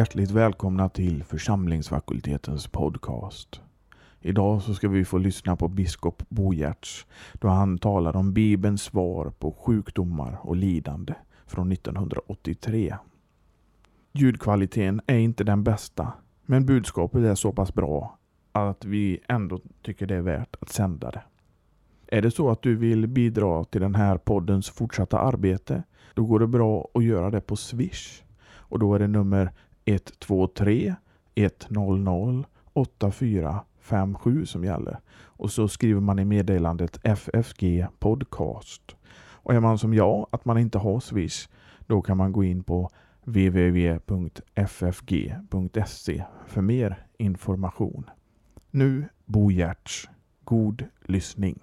Hjärtligt välkomna till församlingsfakultetens podcast. Idag så ska vi få lyssna på biskop Bogärts då han talar om Bibelns svar på sjukdomar och lidande från 1983. Ljudkvaliteten är inte den bästa, men budskapet är så pass bra att vi ändå tycker det är värt att sända det. Är det så att du vill bidra till den här poddens fortsatta arbete, då går det bra att göra det på Swish. Och då är det nummer 123 100 8457 som gäller. Och så skriver man i meddelandet FFG podcast. Och är man som jag, att man inte har Swish, då kan man gå in på www.ffg.se för mer information. Nu Bo Gerts. God lyssning.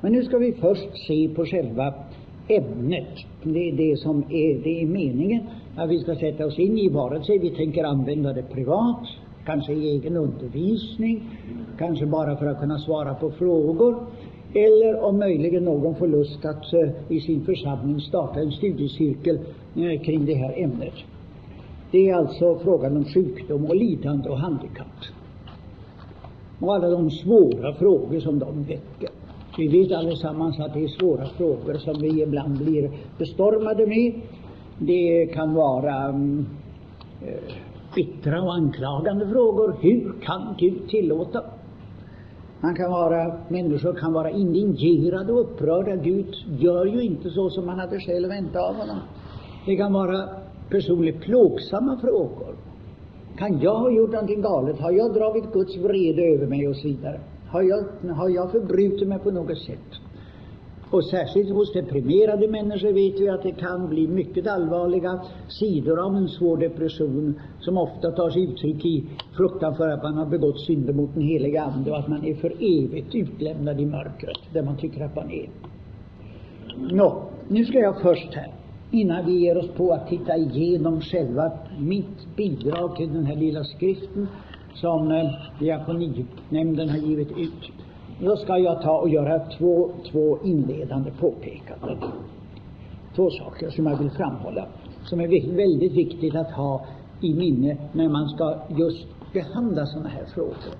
Men nu ska vi först se på själva ämnet. Det är det som är, det är meningen att vi ska sätta oss in i, vare sig vi tänker använda det privat, kanske i egen undervisning, kanske bara för att kunna svara på frågor, eller om möjligen någon får lust att uh, i sin församling starta en studiecirkel uh, kring det här ämnet. Det är alltså frågan om sjukdom och lidande och handikapp. Och alla de svåra frågor som de väcker. Vi vet allesammans att det är svåra frågor som vi ibland blir bestormade med. Det kan vara um, bittra och anklagande frågor. Hur kan Gud tillåta? Man kan vara, människor kan vara indignerade och upprörda. Gud gör ju inte så som man hade själv väntat av honom. Det kan vara personligt plågsamma frågor. Kan jag ha gjort någonting galet? Har jag dragit Guds vrede över mig? Och så vidare. Har jag, har jag förbrutit mig på något sätt? Och särskilt hos deprimerade människor vet vi att det kan bli mycket allvarliga sidor av en svår depression som ofta tar sig uttryck i fruktan för att man har begått synder mot den heliga Ande och att man är för evigt utlämnad i mörkret, där man tycker att man är. Nå, nu ska jag först här, innan vi ger oss på att titta igenom själva mitt bidrag till den här lilla skriften som eh, diakoninämnden har givit ut, då ska jag ta och göra två, två inledande påpekanden. Två saker som jag vill framhålla, som är väldigt viktigt att ha i minne när man ska just behandla sådana här frågor.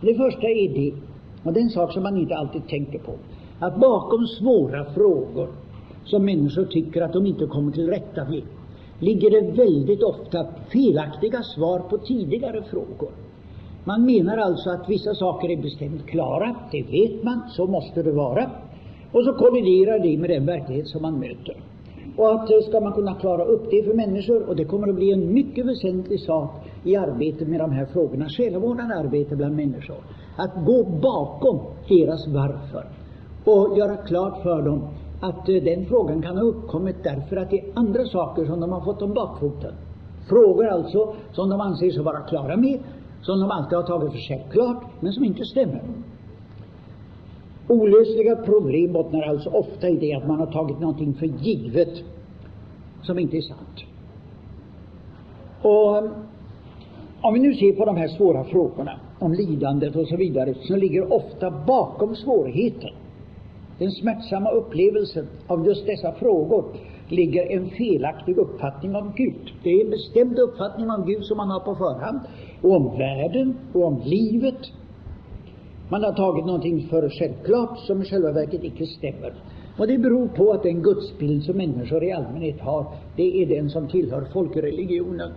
Det första är det, och det är en sak som man inte alltid tänker på, att bakom svåra frågor som människor tycker att de inte kommer till rätta med, ligger det väldigt ofta felaktiga svar på tidigare frågor. Man menar alltså att vissa saker är bestämt klara, det vet man, så måste det vara. Och så kolliderar det med den verklighet som man möter. Och att eh, ska man kunna klara upp det för människor, och det kommer att bli en mycket väsentlig sak i arbetet med de här frågorna, själavårdande arbete bland människor, att gå bakom deras varför och göra klart för dem att eh, den frågan kan ha uppkommit därför att det är andra saker som de har fått om bakfoten. Frågor alltså som de anser sig vara klara med, som de alltid har tagit för självklart, men som inte stämmer. Olösliga problem bottnar alltså ofta i det att man har tagit någonting för givet som inte är sant. Och eh, om vi nu ser på de här svåra frågorna om lidandet och så vidare, så ligger ofta bakom svårigheten, den smärtsamma upplevelsen av just dessa frågor, ligger en felaktig uppfattning om Gud. Det är en bestämd uppfattning om Gud som man har på förhand, och om världen och om livet. Man har tagit någonting för självklart som i själva verket icke stämmer. Och det beror på att den gudsbild som människor i allmänhet har, det är den som tillhör folkreligionen.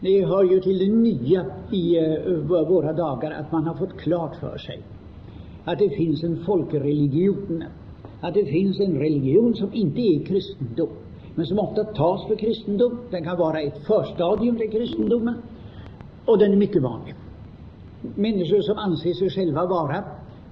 Det hör ju till det nya i eh, våra dagar att man har fått klart för sig att det finns en folkreligion, att det finns en religion som inte är kristendom, men som ofta tas för kristendom. Den kan vara ett förstadium till kristendomen, och den är mycket vanlig. Människor som anser sig själva vara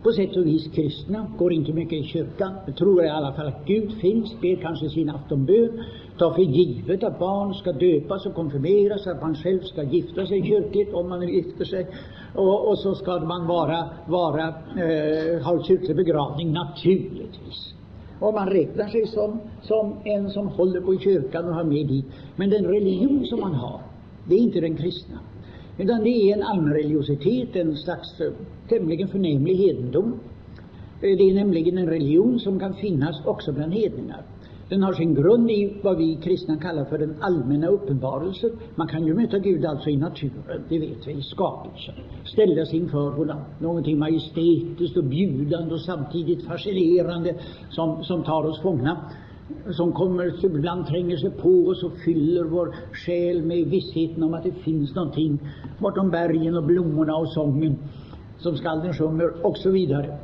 på sätt och vis kristna, går inte mycket i kyrkan, tror i alla fall att Gud finns, ber kanske sin aftonbön, tar för givet att barn ska döpas och konfirmeras, att man själv ska gifta sig kyrkligt om man gifter sig, och, och så ska man vara, vara eh, ha kyrklig begravning naturligtvis. Och man räknar sig som, som en som håller på i kyrkan och har med dit. Men den religion som man har, det är inte den kristna. Utan det är en allmänreligiositet, en slags eh, tämligen förnämlig hedendom. Eh, det är nämligen en religion som kan finnas också bland hedningar. Den har sin grund i vad vi kristna kallar för den allmänna uppenbarelsen. Man kan ju möta Gud alltså i naturen, det vet vi, i skapelsen. Ställas inför honom, någonting majestätiskt och bjudande och samtidigt fascinerande som, som tar oss fångna som kommer, ibland tränger sig på oss och fyller vår själ med vissheten om att det finns någonting bortom bergen och blommorna och sången som skalden sjunger och så vidare.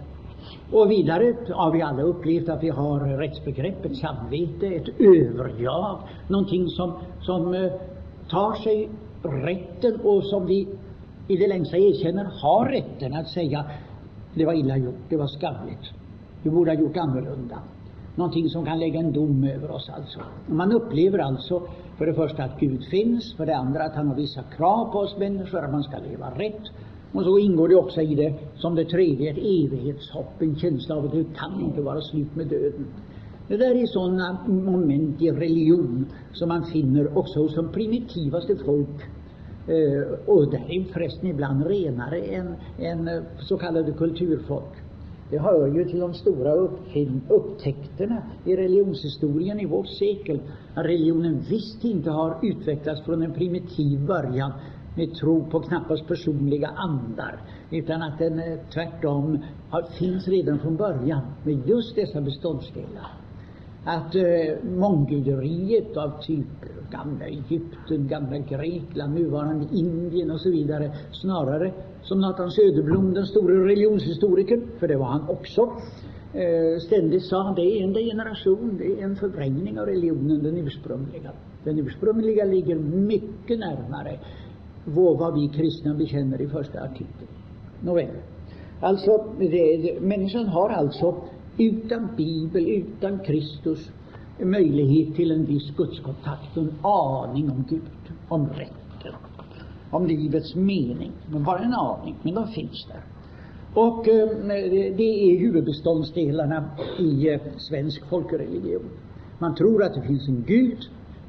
Och vidare har vi alla upplevt att vi har rättsbegreppet samvete, ett överjag, någonting som, som eh, tar sig rätten och som vi i det längsta erkänner har rätten att säga det var illa gjort, det var skamligt, du borde ha gjort annorlunda. Någonting som kan lägga en dom över oss alltså. Man upplever alltså för det första att Gud finns, för det andra att han har vissa krav på oss människor, att man ska leva rätt, och så ingår det också i det, som det tredje, ett evighetshopp, en känsla av att det kan inte vara slut med döden. Det där är sådana moment i religion som man finner också hos de primitivaste folk. Eh, och där är förresten ibland renare än, än eh, så kallade kulturfolk. Det hör ju till de stora upptäckterna i religionshistorien i vårt sekel, att religionen visst inte har utvecklats från en primitiv början med tro på knappast personliga andar, utan att den eh, tvärtom har, finns redan från början med just dessa beståndsdelar. Att eh, mångguderiet av typ gamla Egypten, gamla Grekland, nuvarande Indien och så vidare, snarare som Nathan Söderblom, den store religionshistorikern, för det var han också, eh, ständigt sa, det är en generation, det är en förvrängning av religionen, den ursprungliga. Den ursprungliga ligger mycket närmare vad vi kristna bekänner i första artikeln. Nåväl. Alltså, det, människan har alltså utan Bibel, utan Kristus, möjlighet till en viss gudskontakt och en aning om Gud, om rätten, om livets mening. Men bara en aning, men de finns där. Och eh, det är huvudbeståndsdelarna i eh, svensk folkreligion. Man tror att det finns en Gud,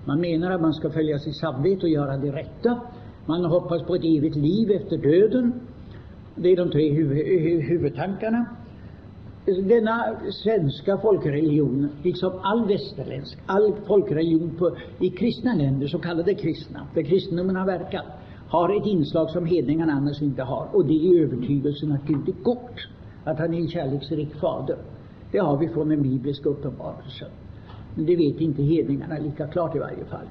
man menar att man ska följa sitt samvete och göra det rätta. Man hoppas på ett evigt liv efter döden. Det är de tre huv eh, huvudtankarna. Alltså, denna svenska folkreligion, liksom all västerländsk, all folkreligion på, i kristna länder, så kallade kristna, där kristendomen har verkat, har ett inslag som hedningarna annars inte har, och det är övertygelsen att Gud är god, att han är en kärleksrik fader. Det har vi från den bibliska uppenbarelsen. Men det vet inte hedningarna lika klart i varje fall.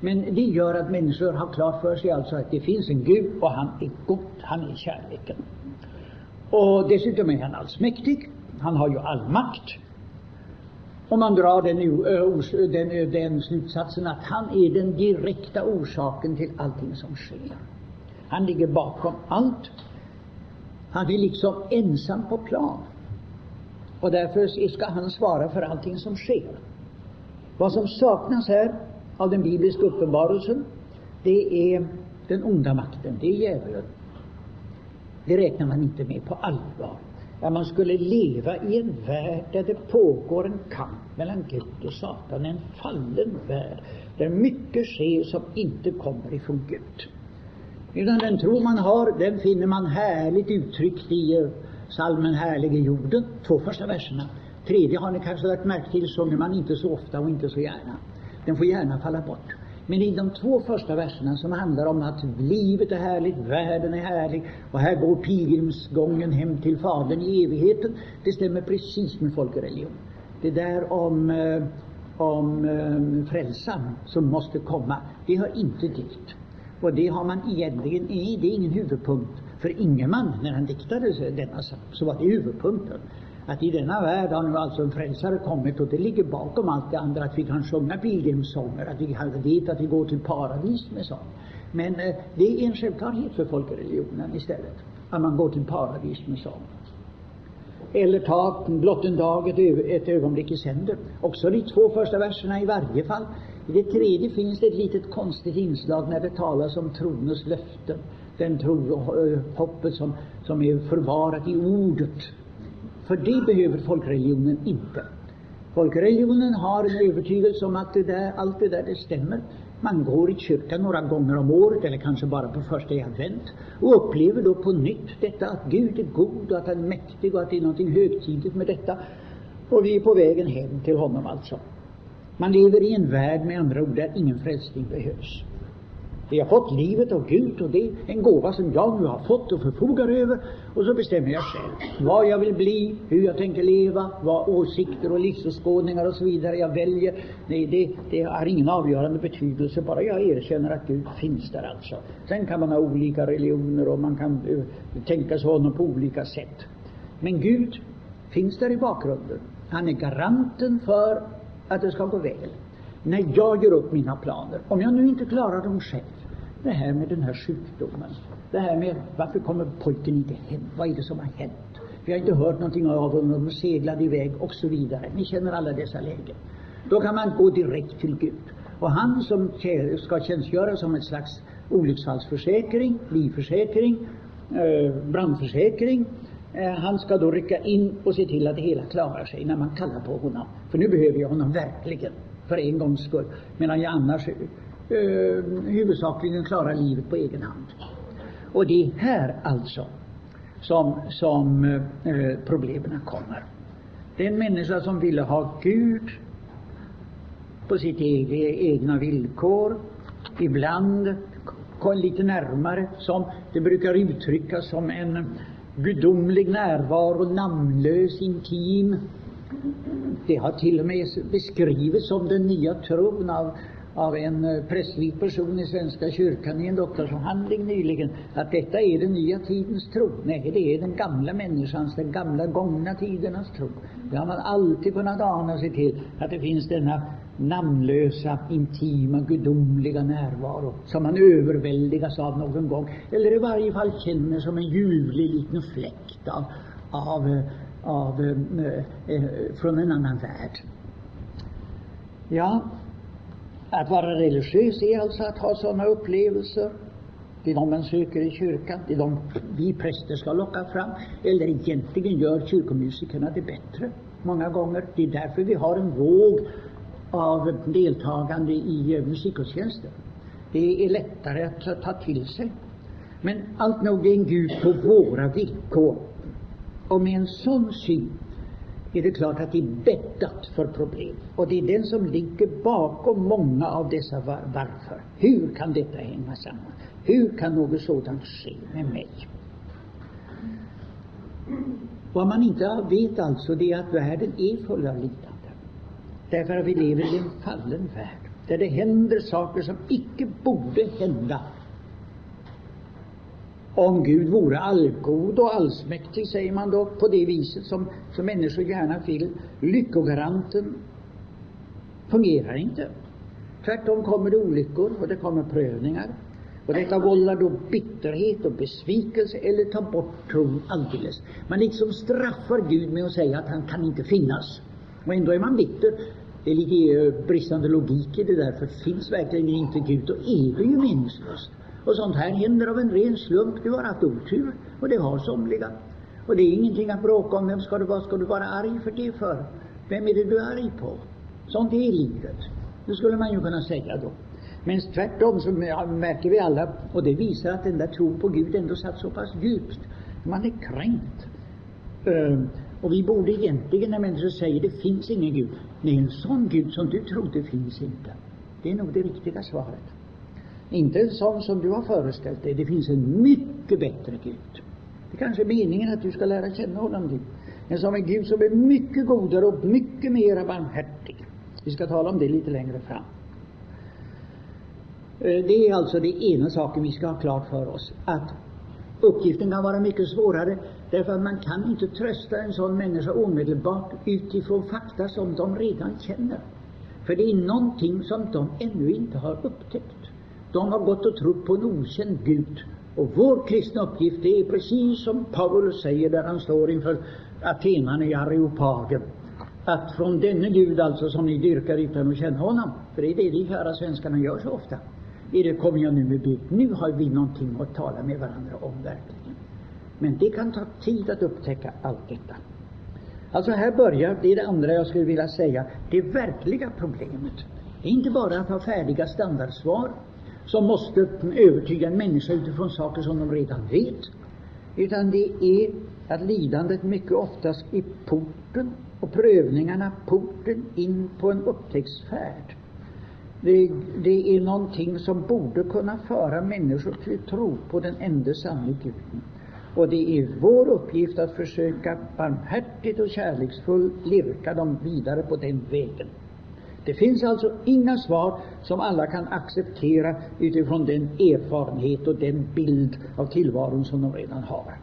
Men det gör att människor har klart för sig alltså att det finns en Gud och han är god, han är kärleken. Och dessutom är han allsmäktig, han har ju all makt. Och man drar den, den, den slutsatsen att han är den direkta orsaken till allting som sker. Han ligger bakom allt. Han är liksom ensam på plan. Och därför ska han svara för allting som sker. Vad som saknas här av den bibliska uppenbarelsen, det är den onda makten, det är djävulen. Det räknar man inte med på allvar. Att man skulle leva i en värld där det pågår en kamp mellan Gud och Satan, en fallen värld, där mycket sker som inte kommer ifrån Gud. Utan den tro man har, den finner man härligt uttryckt i eh, salmen Härlige jorden, två första verserna. Tredje har ni kanske lagt märke till, sjunger man inte så ofta och inte så gärna. Den får gärna falla bort. Men i de två första verserna som handlar om att livet är härligt, världen är härlig och här går pilgrimsgången hem till Fadern i evigheten. Det stämmer precis med folkreligion. Det där om, eh, om eh, frälsaren som måste komma, det hör inte dit. Och det har man egentligen, det är ingen huvudpunkt. För Ingeman, när han diktade denna så var det huvudpunkten att i denna värld har nu alltså en frälsare kommit och det ligger bakom allt det andra att vi kan sjunga pilgrimssånger, att vi kan veta att vi går till paradis med sång. Men eh, det är en självklarhet för folkreligionen istället, att man går till paradis med sång. Eller ta blott en dag, ett, ett ögonblick i sänder. Också de två första verserna i varje fall. I det tredje finns det ett litet konstigt inslag när det talas om tronens löften. Den tro och eh, hoppet som, som är förvarat i ordet för det behöver folkreligionen inte. Folkreligionen har en övertygelse om att det där, allt det där det stämmer. Man går i kyrkan några gånger om året, eller kanske bara på första advent, och upplever då på nytt detta att Gud är god och att han är mäktig och att det är någonting högtidligt med detta. Och vi är på vägen hem till honom alltså. Man lever i en värld med andra ord där ingen frälsning behövs. Vi har fått livet av Gud och det är en gåva som jag nu har fått och förfogar över. Och så bestämmer jag själv vad jag vill bli, hur jag tänker leva, vad åsikter och livsåskådningar och så vidare jag väljer. Nej, det, det har ingen avgörande betydelse, bara jag erkänner att Gud finns där alltså. Sen kan man ha olika religioner och man kan uh, tänka sig honom på olika sätt. Men Gud finns där i bakgrunden. Han är garanten för att det ska gå väl. När jag gör upp mina planer, om jag nu inte klarar dem själv, det här med den här sjukdomen, det här med varför kommer pojken inte hem, vad är det som har hänt? Vi har inte hört någonting av honom, de seglade iväg och så vidare. Ni känner alla dessa lägen. Då kan man gå direkt till Gud. Och han som ska tjänstgöra som ett slags olycksfallsförsäkring, livförsäkring, eh, brandförsäkring, eh, han ska då rycka in och se till att det hela klarar sig när man kallar på honom. För nu behöver jag honom verkligen, för en gångs skull. Medan jag annars eh, huvudsakligen klarar livet på egen hand. Och det är här alltså som, som eh, problemen kommer. Den människa som ville ha Gud på sitt egna villkor, ibland kom lite närmare, som det brukar uttryckas som en gudomlig närvaro, namnlös, intim. Det har till och med beskrivits som den nya tron av av en eh, prästvig prästlig person i Svenska kyrkan i en doktorsavhandling nyligen att detta är den nya tidens tro. Nej, det är den gamla människans, den gamla gångna tidernas tro. Det har man alltid kunnat ana sig till, att det finns denna namnlösa, intima, gudomliga närvaro som man överväldigas av någon gång, eller i varje fall känner som en ljuvlig liten fläkt av, av, eh, av eh, eh, från en annan värld. Ja, att vara religiös är alltså att ha sådana upplevelser. Det är de man söker i kyrkan, det är de vi präster ska locka fram. Eller egentligen gör kyrkomusikerna det bättre, många gånger. Det är därför vi har en våg av deltagande i eh, musikgudstjänster. Det är lättare att eh, ta till sig. Men allt nog är en Gud på våra villkor. Och med en sån syn är det klart att det är bäddat för problem. Och det är den som ligger bakom många av dessa var varför. Hur kan detta hänga samman? Hur kan något sådant ske med mig? Vad man inte vet alltså, det är att världen är full av lidande. Därför att vi lever i en fallen värld, där det händer saker som icke borde hända om Gud vore allgod och allsmäktig, säger man då, på det viset som, som människor gärna vill, lyckogaranten fungerar inte. Tvärtom kommer det olyckor och det kommer prövningar. Och detta vållar då bitterhet och besvikelse eller tar bort tron alldeles. Man liksom straffar Gud med att säga att han kan inte finnas. Och ändå är man bitter. Det är lite bristande logik i det där, för finns verkligen inte Gud, då är det ju meningslöst. Och sånt här händer av en ren slump. Du har haft otur, och det har somliga. Och det är ingenting att bråka om. Vem ska du vara? Ska du vara arg för det för? Vem är det du är arg på? Sånt är livet. Det skulle man ju kunna säga då. Men tvärtom så märker vi alla, och det visar att den där tron på Gud ändå satt så pass djupt. Man är kränkt. Ehm, och vi borde egentligen, när människor säger det finns ingen Gud, nej, en sån Gud som du trodde finns inte. Det är nog det riktiga svaret. Inte en sån som du har föreställt dig. Det finns en mycket bättre Gud. Det kanske är meningen att du ska lära känna honom. Dit. En sån Gud som är mycket godare och mycket mera barmhärtig. Vi ska tala om det lite längre fram. Eh, det är alltså det ena saken vi ska ha klart för oss. Att uppgiften kan vara mycket svårare därför att man kan inte trösta en sån människa omedelbart utifrån fakta som de redan känner. För det är någonting som de ännu inte har upptäckt. De har gått och trott på en okänd Gud. Och vår kristna uppgift är precis som Paulus säger där han står inför atenarna i Areopagen. Att från denne Gud alltså som ni dyrkar utan att känna honom, för det är det de kära svenskarna gör så ofta. Är det kommer jag nu med bud. Nu har vi någonting att tala med varandra om verkligen. Men det kan ta tid att upptäcka allt detta. Alltså här börjar, det är det andra jag skulle vilja säga, det verkliga problemet. Det är inte bara att ha färdiga standardsvar som måste övertyga en människa utifrån saker som de redan vet. Utan det är att lidandet mycket oftast är porten och prövningarna porten in på en upptäcktsfärd. Det, det är någonting som borde kunna föra människor till tro på den enda sanne Guden. Och det är vår uppgift att försöka barmhärtigt och kärleksfullt lirka dem vidare på den vägen. Det finns alltså inga svar som alla kan acceptera utifrån den erfarenhet och den bild av tillvaron som de redan har.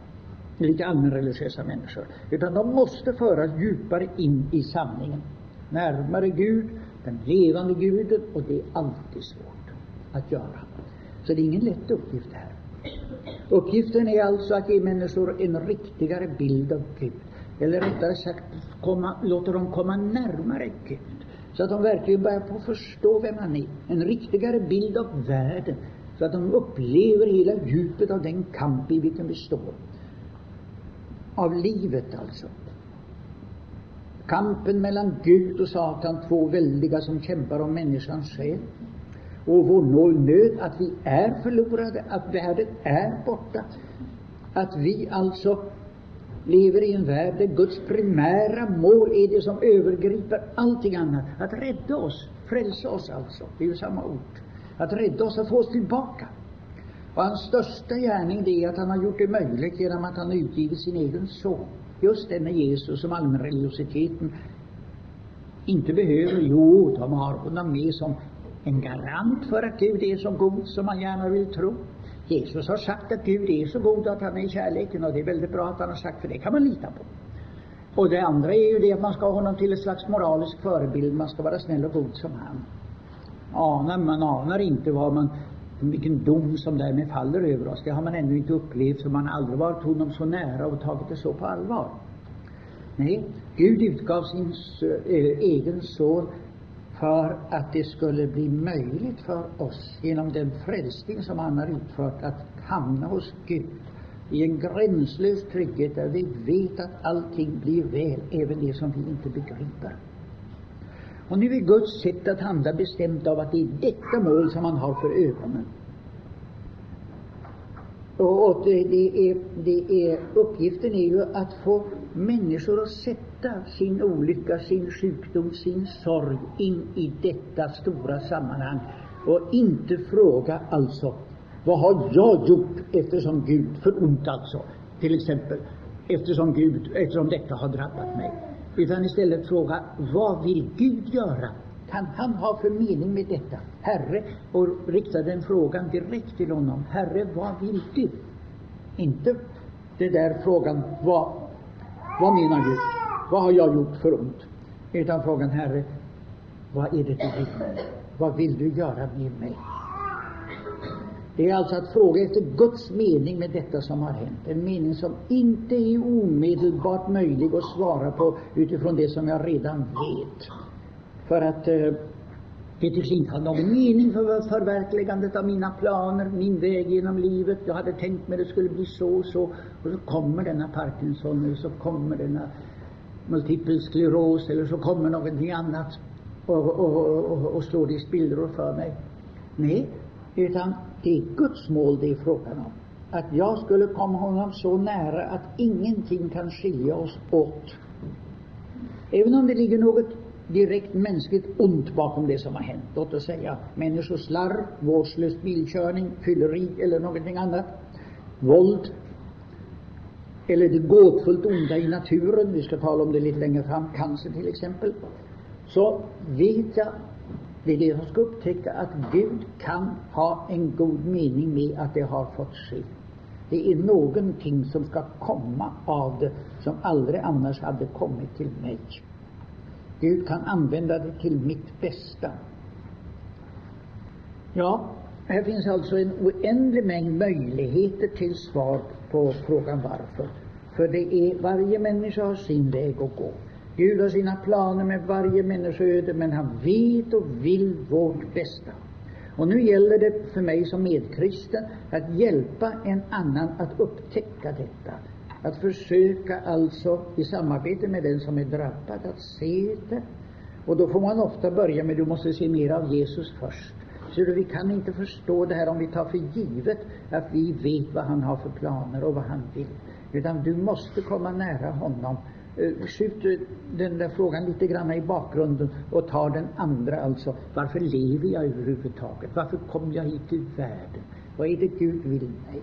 Lite allmänreligiösa människor. Utan de måste föras djupare in i sanningen. Närmare Gud, den levande Guden, och det är alltid svårt att göra. Så det är ingen lätt uppgift det här. Uppgiften är alltså att ge människor en riktigare bild av Gud. Eller rättare sagt, komma, låta dem komma närmare Gud. Så att de verkligen börjar på förstå vem han är. En riktigare bild av världen. Så att de upplever hela djupet av den kamp i vilken vi står. Av livet alltså. Kampen mellan Gud och Satan, två väldiga som kämpar om människans själ. Och vår nöd att vi är förlorade, att världen är borta. Att vi alltså lever i en värld där Guds primära mål är det som övergriper allting annat. Att rädda oss, frälsa oss alltså. Det är ju samma ord. Att rädda oss, att få oss tillbaka. Och hans största gärning det är att han har gjort det möjligt genom att han har utgivit sin egen son. Just denne Jesus som allmänreligiositeten inte behöver. Jo, de har honom med som en garant för att Gud är så god som man gärna vill tro. Jesus har sagt att Gud är så god att han är kärleken och det är väldigt bra att han har sagt för det kan man lita på. Och det andra är ju det att man ska ha honom till ett slags moralisk förebild. Man ska vara snäll och god som han. Anar, man anar inte vad man, vilken dom som därmed faller över oss. Det har man ännu inte upplevt, för man har aldrig varit honom så nära och tagit det så på allvar. Nej, Gud utgav sin äh, egen son för att det skulle bli möjligt för oss genom den frälsning som han har utfört att hamna hos Gud i en gränslös trygghet där vi vet att allting blir väl, även det som vi inte begriper. Och nu är Guds sätt att handla bestämt av att det är detta mål som han har för ögonen. Och, det, det, är, det är, uppgiften är ju att få människor att sätta sin olycka, sin sjukdom, sin sorg in i detta stora sammanhang och inte fråga alltså vad har jag gjort eftersom Gud, för ont alltså, till exempel, eftersom Gud, eftersom detta har drabbat mig. Utan istället fråga, vad vill Gud göra? Kan han ha för mening med detta? Herre, och riktade den frågan direkt till honom. Herre, vad vill du? Inte det där frågan, vad, vad menar Gud? Vad har jag gjort för ont? Utan frågan, Herre, vad är det du vill? Vad vill du göra med mig? Det är alltså att fråga efter Guds mening med detta som har hänt. En mening som inte är omedelbart möjlig att svara på utifrån det som jag redan vet. För att eh, det tycks inte ha någon mening för förverkligandet av mina planer, min väg genom livet. Jag hade tänkt mig det skulle bli så och så. Och så kommer denna Parkinson, eller så kommer denna multipel skleros, eller så kommer någonting annat och, och, och, och slår det i spillror för mig. Nej, utan det är Guds mål det är frågan om. Att jag skulle komma honom så nära att ingenting kan skilja oss åt. Även om det ligger något direkt mänskligt ont bakom det som har hänt. Låt oss säga människoslarv, vårdslös bilkörning, fylleri eller någonting annat. Våld. Eller det gåtfullt onda i naturen. Vi ska tala om det lite längre fram. Cancer till exempel. Så vet jag, det är det jag ska upptäcka, att Gud kan ha en god mening med att det har fått ske. Det är någonting som ska komma av det som aldrig annars hade kommit till mig. Gud kan använda det till mitt bästa. Ja, här finns alltså en oändlig mängd möjligheter till svar på frågan varför. För det är, varje människa har sin väg att gå. Gud har sina planer med varje människoöde, men han vet och vill vårt bästa. Och nu gäller det för mig som medkristen att hjälpa en annan att upptäcka detta, att försöka alltså i samarbete med den som är drabbad att se det. Och då får man ofta börja med, du måste se mer av Jesus först. Så vi kan inte förstå det här om vi tar för givet att vi vet vad han har för planer och vad han vill. Utan du måste komma nära honom. Eh, skjut eh, den där frågan lite grann i bakgrunden och ta den andra alltså. Varför lever jag överhuvudtaget? Varför kom jag hit till världen? Vad är det Gud vill mig?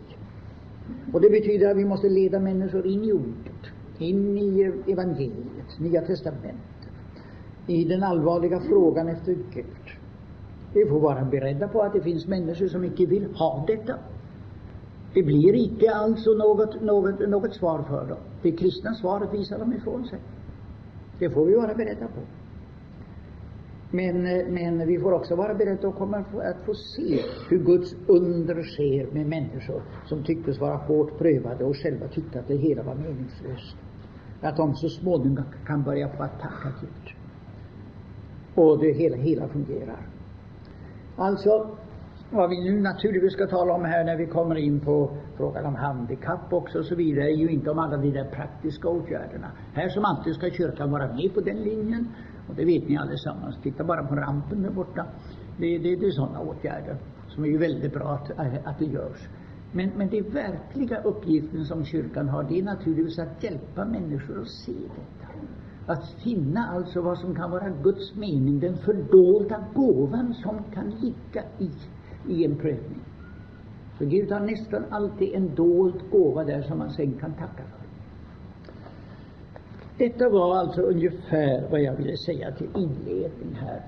Och det betyder att vi måste leda människor in i ordet, in i evangeliet, Nya testamentet, i den allvarliga frågan efter Gud. Vi får vara beredda på att det finns människor som inte vill ha detta. Det blir icke alltså något, något, något svar för dem. Det kristna svaret visar de ifrån sig. Det får vi vara beredda på. Men, men vi får också vara beredda att, komma, att få se hur Guds under sker med människor som tycktes vara hårt prövade och själva tyckte att det hela var meningslöst. Att de så småningom kan börja på att tacka Gud. Och det hela, hela fungerar. Alltså, vad vi nu naturligtvis ska tala om här när vi kommer in på frågan om handikapp också och så vidare, är ju inte om alla de där praktiska åtgärderna. Här som alltid ska kyrkan vara med på den linjen, och det vet ni allesammans. Titta bara på rampen där borta. Det, det, det är sådana åtgärder som är ju väldigt bra att, att det görs. Men, men den verkliga uppgiften som kyrkan har, det är naturligtvis att hjälpa människor att se detta. Att finna alltså vad som kan vara Guds mening, den fördolda gåvan som kan ligga i, i en prövning. För Gud har nästan alltid en dold gåva där som man sen kan tacka för. Detta var alltså ungefär vad jag ville säga till inledning här.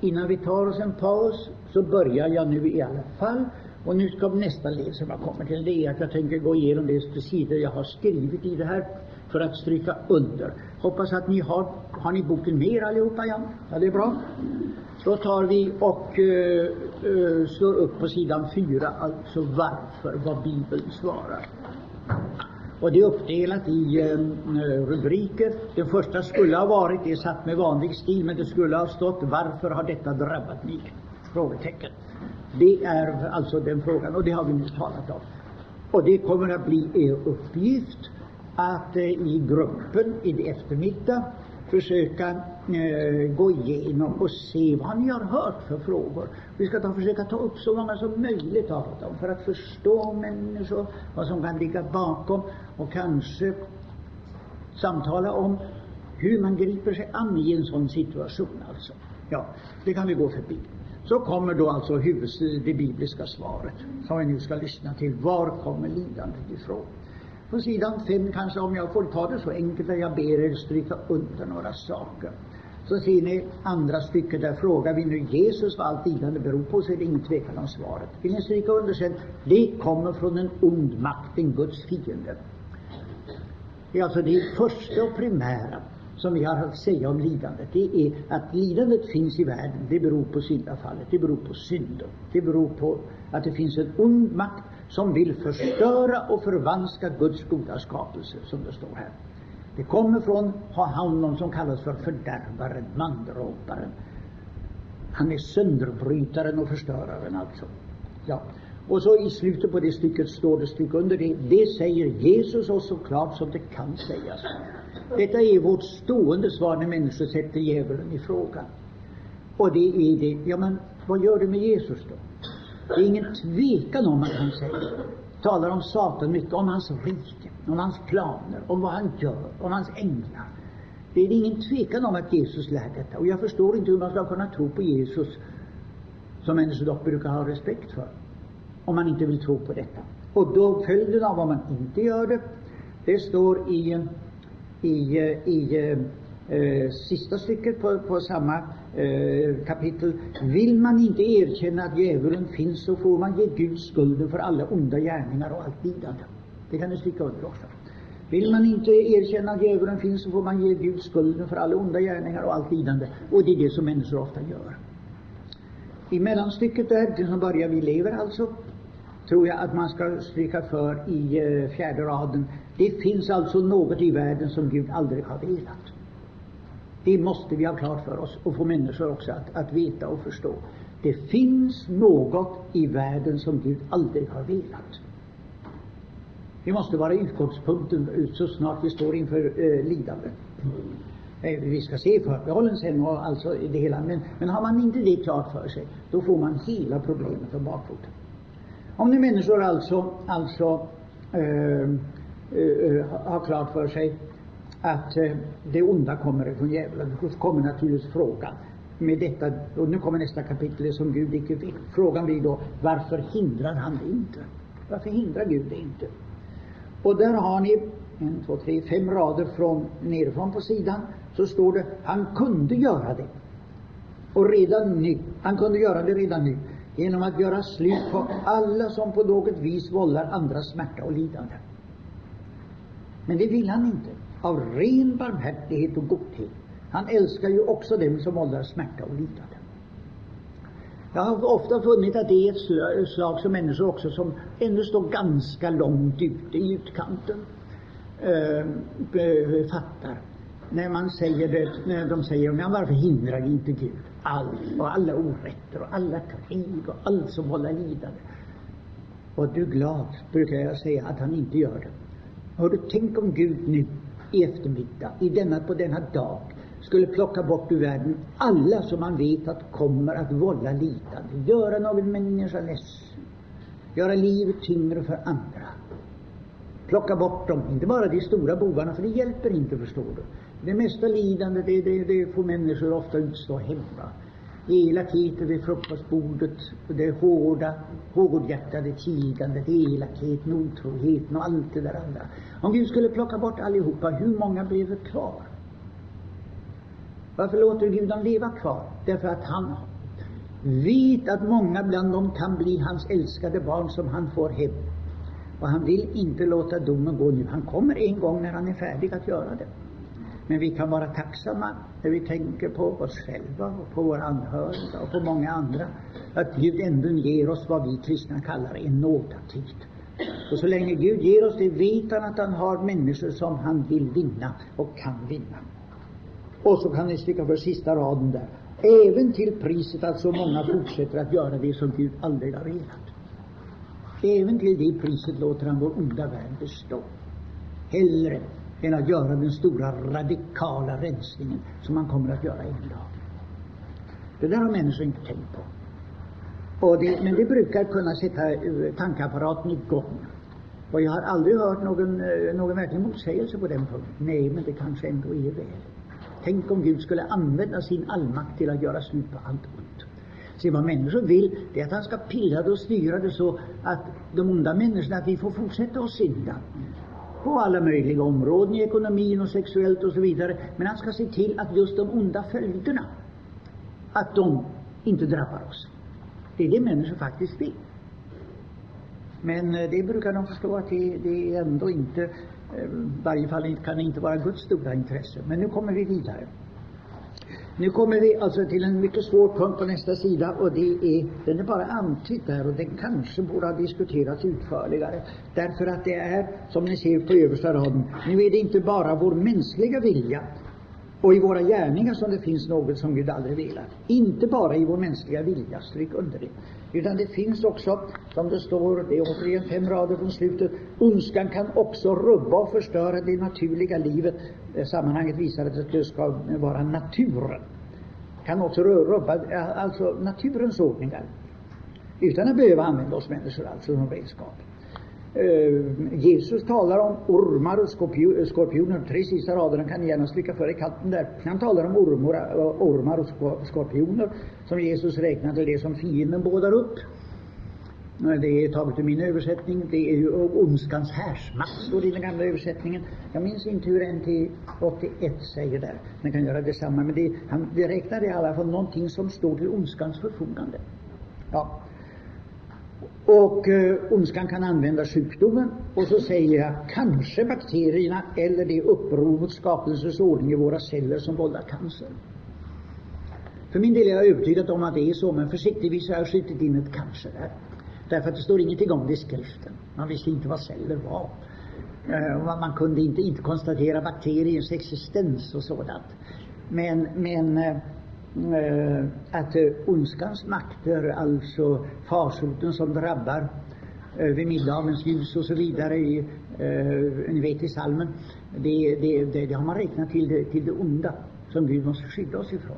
Innan vi tar oss en paus så börjar jag nu i alla fall. Och nu ska nästa led som jag kommer till, det är att jag tänker gå igenom de sidor jag har skrivit i det här för att stryka under. Hoppas att ni har, har ni boken med er allihopa? Ja, ja det är bra. Då tar vi och uh, uh, slår upp på sidan 4, alltså varför, vad Bibeln svarar. Och det är uppdelat i eh, rubriker. Den första skulle ha varit, det är satt med vanlig stil, men det skulle ha stått Varför har detta drabbat mig? Frågetecken. Det är alltså den frågan, och det har vi nu talat om. Och det kommer att bli er uppgift att eh, i gruppen i eftermiddag försöka eh, gå igenom och se vad ni har hört för frågor. Vi ska ta, försöka ta upp så många som möjligt av dem för att förstå människor, vad som kan ligga bakom och kanske samtala om hur man griper sig an i en sån situation alltså. Ja, det kan vi gå förbi. Så kommer då alltså huvud, det bibliska svaret som vi nu ska lyssna till. Var kommer lidandet ifrån? På sidan 5 kanske, om jag får ta det så enkelt att jag ber er stryka under några saker. Så ser ni andra stycket där frågar vi nu Jesus vad allt lidande beror på, så är det ingen tvekan om svaret. Vill ni stryka under sen? Det kommer från en ond makt, en Guds fiende. Det är alltså det första och primära som vi har att säga om lidandet, det är att lidandet finns i världen, det beror på syndafallet, det beror på synden, det beror på att det finns en ond makt som vill förstöra och förvanska Guds goda skapelse, som det står här. Det kommer från honom som kallas för fördärvaren, mandråparen. Han är sönderbrytaren och förstöraren alltså. Ja. Och så i slutet på det stycket står det, stycke under det, det säger Jesus oss så klart som det kan sägas. Detta är vårt stående svar när människor sätter djävulen i fråga. Och det är det, ja men vad gör du med Jesus då? Det är ingen tvekan om att han säger, talar om Satan mycket, om hans rike, om hans planer, om vad han gör, om hans änglar. Det är ingen tvekan om att Jesus lär detta. Och jag förstår inte hur man ska kunna tro på Jesus, som människor dock brukar ha respekt för, om man inte vill tro på detta. Och då följden av om man inte gör det, det står i, i, i eh, eh sista stycket på, på samma eh, kapitel. Vill man inte erkänna att djävulen finns så får man ge Gud skulden för alla onda gärningar och allt lidande. Det kan ni stryka under också. Vill man inte erkänna att djävulen finns så får man ge Gud skulden för alla onda gärningar och allt lidande. Och det är det som människor ofta gör. I mellanstycket där, det som börjar vi lever alltså, tror jag att man ska stryka för i eh, fjärde raden. Det finns alltså något i världen som Gud aldrig har velat. Det måste vi ha klart för oss och få människor också att, att veta och förstå. Det finns något i världen som Gud aldrig har velat. Det måste vara utgångspunkten så snart vi står inför eh, lidande. Eh, vi ska se förbehållen sen och alltså det hela. Men, men har man inte det klart för sig, då får man hela problemet om bakfoten. Om nu människor alltså, alltså eh, eh, eh har klart för sig att eh, det onda kommer från djävulen, då kommer naturligtvis frågan med detta, och nu kommer nästa kapitel som Gud icke vill. Frågan blir då, varför hindrar han det inte? Varför hindrar Gud det inte? Och där har ni en, två, tre, fem rader från, nerifrån på sidan, så står det, han kunde göra det. Och redan nu, han kunde göra det redan nu, genom att göra slut på alla som på något vis vållar andra smärta och lidande. Men det vill han inte, av ren barmhärtighet och godhet. Han älskar ju också dem som åldrar smärta och lidande. Jag har ofta funnit att det är ett slag som människor också som ännu står ganska långt ute i utkanten Eh, fattar. När man säger det, när de säger men varför hindrar inte Gud allt och alla orätter och alla krig och allt som vållar lidande? Och du glad, brukar jag säga, att han inte gör det. Hör du, tänk om Gud nu i eftermiddag, i denna, på denna dag, skulle plocka bort ur världen alla som man vet att kommer att vålla lidande, göra någon människa ledsen, göra livet tyngre för andra. Plocka bort dem, inte bara de stora bovarna, för det hjälper inte, förstår du. Det mesta lidandet, det, det, det får människor ofta utstå hemma. Elakheten vid frukostbordet, det hårda, hårdhjärtade tigandet, elakheten, otroheten och allt det där andra. Om Gud skulle plocka bort allihopa, hur många blev kvar? Varför låter Gud dem leva kvar? Därför att han vet att många bland dem kan bli hans älskade barn som han får hem. Och han vill inte låta domen gå nu. Han kommer en gång när han är färdig att göra det. Men vi kan vara tacksamma när vi tänker på oss själva och på våra anhöriga och på många andra. Att Gud ändå ger oss vad vi kristna kallar en nådatid. Och så länge Gud ger oss det vet han att han har människor som han vill vinna och kan vinna. Och så kan ni sticka för sista raden där. Även till priset att så många fortsätter att göra det som Gud aldrig har velat. Även till det priset låter han vår onda värld bestå. Hellre än att göra den stora radikala rensningen som man kommer att göra en dag. Det där har människor inte tänkt på. Och det, men det brukar kunna sätta eh, tankeapparaten igång. Och jag har aldrig hört någon, eh, någon verklig motsägelse på den punkten. Nej, men det kanske ändå är väl. Tänk om Gud skulle använda sin allmakt till att göra slut på allt ont. Se, vad människor vill, det är att han ska pilla det och styra det så att de onda människorna, att vi får fortsätta att synda på alla möjliga områden, i ekonomin och sexuellt och så vidare. Men han ska se till att just de onda följderna, att de inte drabbar oss. Det är det människor faktiskt vill. Men eh, det brukar de förstå att det, det är ändå inte, eh, i varje fall kan det inte vara Guds stora intresse. Men nu kommer vi vidare. Nu kommer vi alltså till en mycket svår punkt på nästa sida och det är, den är bara antydd där och den kanske borde ha diskuterats utförligare. Därför att det är, som ni ser på översta raden, nu är det inte bara vår mänskliga vilja och i våra gärningar som det finns något som Gud aldrig velat. Inte bara i vår mänskliga vilja, stryk under det. Utan det finns också, som det står, det är återigen fem rader från slutet, ondskan kan också rubba och förstöra det naturliga livet. Det sammanhanget visar att det ska vara naturen. Kan också rubba alltså naturens ordningar. Utan att behöva använda oss människor alltså som redskap. Eh, Jesus talar om ormar och skorpioner. Tre sista raderna kan ni gärna stryka för i katten där. Han talar om ormar, eh, ormar och skorpioner som Jesus räknar till det som fienden bådar upp. Det är taget ur min översättning. Det är ju ondskans härsmakt, står det i den gamla översättningen. Jag minns inte hur NT 81 säger där. Man kan göra detsamma. Men det, han, det räknar i alla fall någonting som står till ondskans förfogande. Ja, och eh, ondskan kan använda sjukdomen. Och så säger jag kanske bakterierna eller det uppror mot skapelsens ordning i våra celler som vållar cancer. För min del är jag övertygad om att det är så, men försiktigtvis har jag skjutit in ett kanske där. Därför att det står ingenting om det i skriften. Man visste inte vad celler var. Eh, man kunde inte, inte konstatera bakteriers existens och sådant. Men, men Eh, Eh, att eh, ondskans makter, alltså farsoten som drabbar eh, vid middagens ljus och så vidare, Eh, ni vet i salmen, det, det, det, det har man räknat till det, till det onda som Gud måste skydda oss ifrån.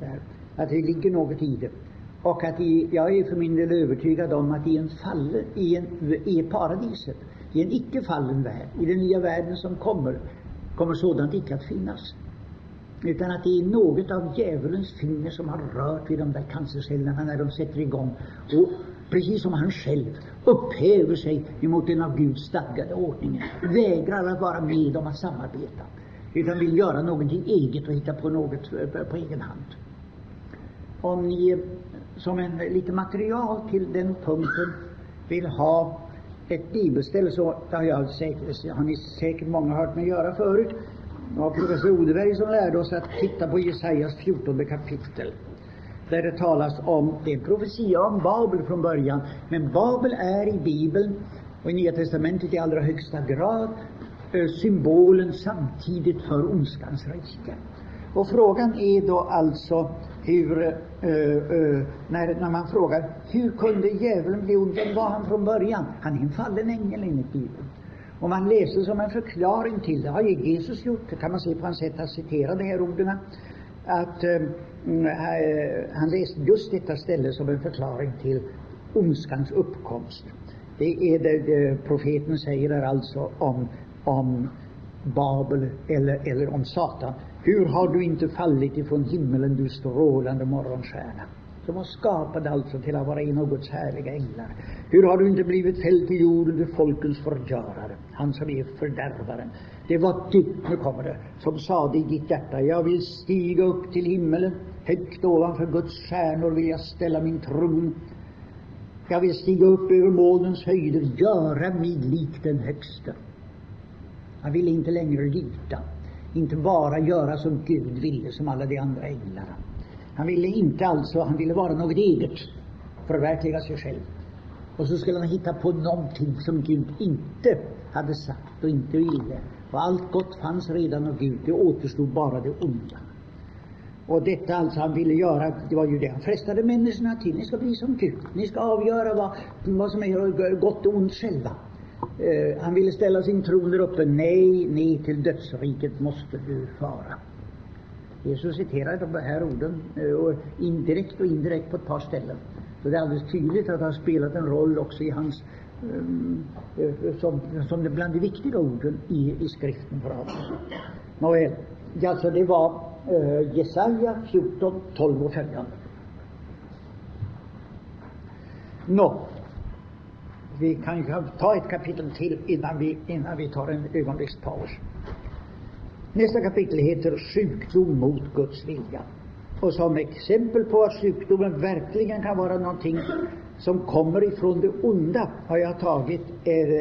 Där. Att det ligger något i det. Och att i, jag är för min del övertygad om att i en fallen i, en, i paradiset, i en icke fallen värld, i den nya världen som kommer, kommer sådant icke att finnas. Utan att det är något av djävulens finger som har rört vid de där cancercellerna när de sätter igång. Och precis som han själv upphäver sig emot den av Gud stadgade ordningen, vägrar att vara med om att samarbeta, utan vill göra någonting eget och hitta på något eh, på egen hand. Om ni eh, som en lite material till den punkten vill ha ett bibelställe så har, jag säkert, har ni säkert många hört mig göra förut. Det var professor Odeberg som lärde oss att titta på Jesajas 14 kapitel. Där det talas om, det är en profetia om Babel från början, men Babel är i Bibeln och i Nya Testamentet i allra högsta grad eh, symbolen samtidigt för ondskans rike. Och frågan är då alltså hur, uh, uh, när, när man frågar hur kunde djävulen bli ond? Vem var han från början? Han är en fallen ängel enligt Bibeln. Och man läser som en förklaring till det, har ju Jesus gjort, det kan man se på hans sätt att citera de här orden, att ehm, mm, eh, han läste just detta ställe som en förklaring till ondskans uppkomst. Det är det, det profeten säger där alltså om, om Babel eller, eller om Satan. Hur har du inte fallit ifrån himmelen, du strålande morgonstjärna? Som var skapad alltså till att vara en av Guds härliga änglar. Hur har du inte blivit fälld till jorden, du folkens förgörare, han som är fördärvaren. Det var du, nu kommer det, som sade i ditt hjärta, jag vill stiga upp till himmelen, högt ovanför Guds stjärnor vill jag ställa min tron. Jag vill stiga upp över molnens höjder, göra mig lik den högste. Han ville inte längre lita inte bara göra som Gud ville, som alla de andra änglarna. Han ville inte alltså, han ville vara något eget, förverkliga sig själv. Och så skulle han hitta på någonting som Gud inte hade sagt och inte ville. Och allt gott fanns redan av Gud, det återstod bara det onda. Och detta alltså han ville göra, det var ju det han frestade människorna till. Ni ska bli som Gud. Ni ska avgöra vad, vad som är gott och ont själva. Eh, han ville ställa sin tron där uppe. Nej, nej, till dödsriket måste du fara. Jesus citerar de här orden, eh, och indirekt och indirekt på ett par ställen. Så det är alldeles tydligt att det har spelat en roll också i hans, eh, eh, som, som bland de viktiga orden i, i skriften för honom. Nåväl, alltså det var uh, Jesaja 14, 12 och följande. Nå, vi kan ju ta ett kapitel till innan vi, innan vi tar en ögonblickspaus. Nästa kapitel heter Sjukdom mot Guds vilja. Och som exempel på att sjukdomen verkligen kan vara någonting som kommer ifrån det onda har jag tagit är,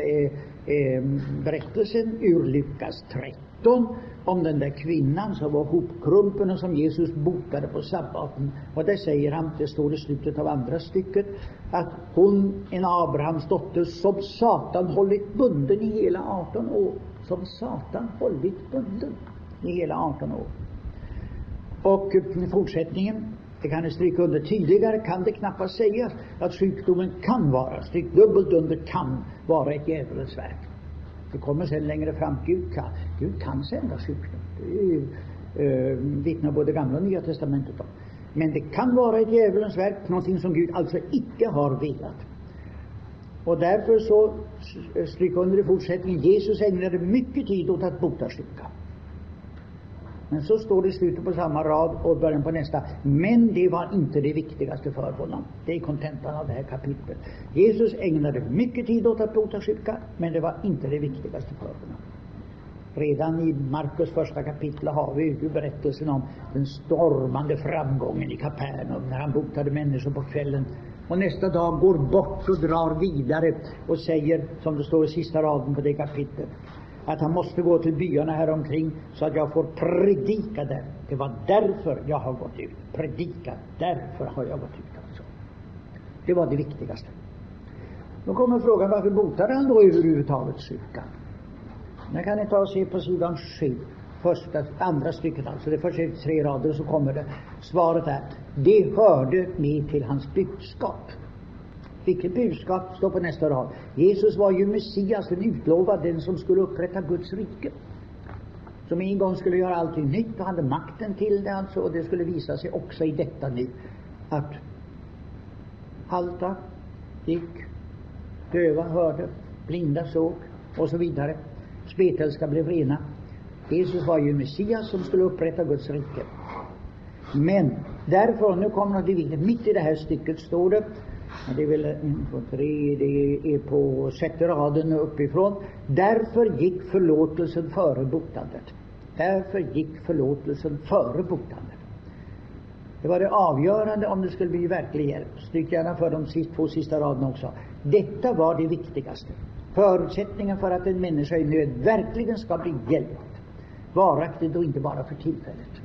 är, berättelsen ur Lukas 13 om den där kvinnan som var hopkrumpen och som Jesus botade på sabbaten. Och där säger han, det står i slutet av andra stycket, att hon, en Abrahams dotter, som Satan hållit bunden i hela 18 år. Som Satan hållit bunden i hela 18 år. Och eh, fortsättningen, det kan jag stryka under tydligare, kan det knappast sägas att sjukdomen kan vara, stryk dubbelt under kan, vara ett djävulens verk. Det kommer sen längre fram, Gud kan, Gud kan sända sjukdom. Det eh, vittnar både Gamla och Nya Testamentet om. Men det kan vara ett djävulens verk, någonting som Gud alltså icke har velat. Och därför så, stryk under i fortsättningen, Jesus ägnade mycket tid åt att bota sjuka. Men så står det i slutet på samma rad och början på nästa. Men det var inte det viktigaste för honom. Det är kontentan av det här kapitlet. Jesus ägnade mycket tid åt att bota sjuka, men det var inte det viktigaste för honom. Redan i Markus första kapitel har vi ju berättelsen om den stormande framgången i Kapernaum när han botade människor på kvällen och nästa dag går bort och drar vidare och säger, som det står i sista raden på det kapitlet, att han måste gå till byarna här omkring så att jag får predika där. Det var därför jag har gått ut. Predika, därför har jag gått ut alltså. Det var det viktigaste. Då kommer frågan, varför botade han då överhuvudtaget sjukan? Nu kan ni ta och se på sidan 7, första, andra stycket alltså, det första är tre rader och så kommer det. Svaret är, det hörde med till hans budskap. Vilket budskap står på nästa rad? Jesus var ju Messias, den utlovade, den som skulle upprätta Guds rike. Som en gång skulle göra allting nytt och hade makten till det alltså. Och det skulle visa sig också i detta nu. Att halta gick, döva hörde, blinda såg och så vidare. Spetälska blev rena. Jesus var ju Messias som skulle upprätta Guds rike. Men därför, nu kommer det till mitt i det här stycket står det, det är väl en, två, tre, det är på sjätte raden uppifrån. Därför gick förlåtelsen före botandet. Därför gick förlåtelsen före botandet. Det var det avgörande om det skulle bli verklig hjälp. Stryk gärna för de två sista raderna också. Detta var det viktigaste. Förutsättningen för att en människa i nöd verkligen ska bli hjälpt. Varaktigt och inte bara för tillfället.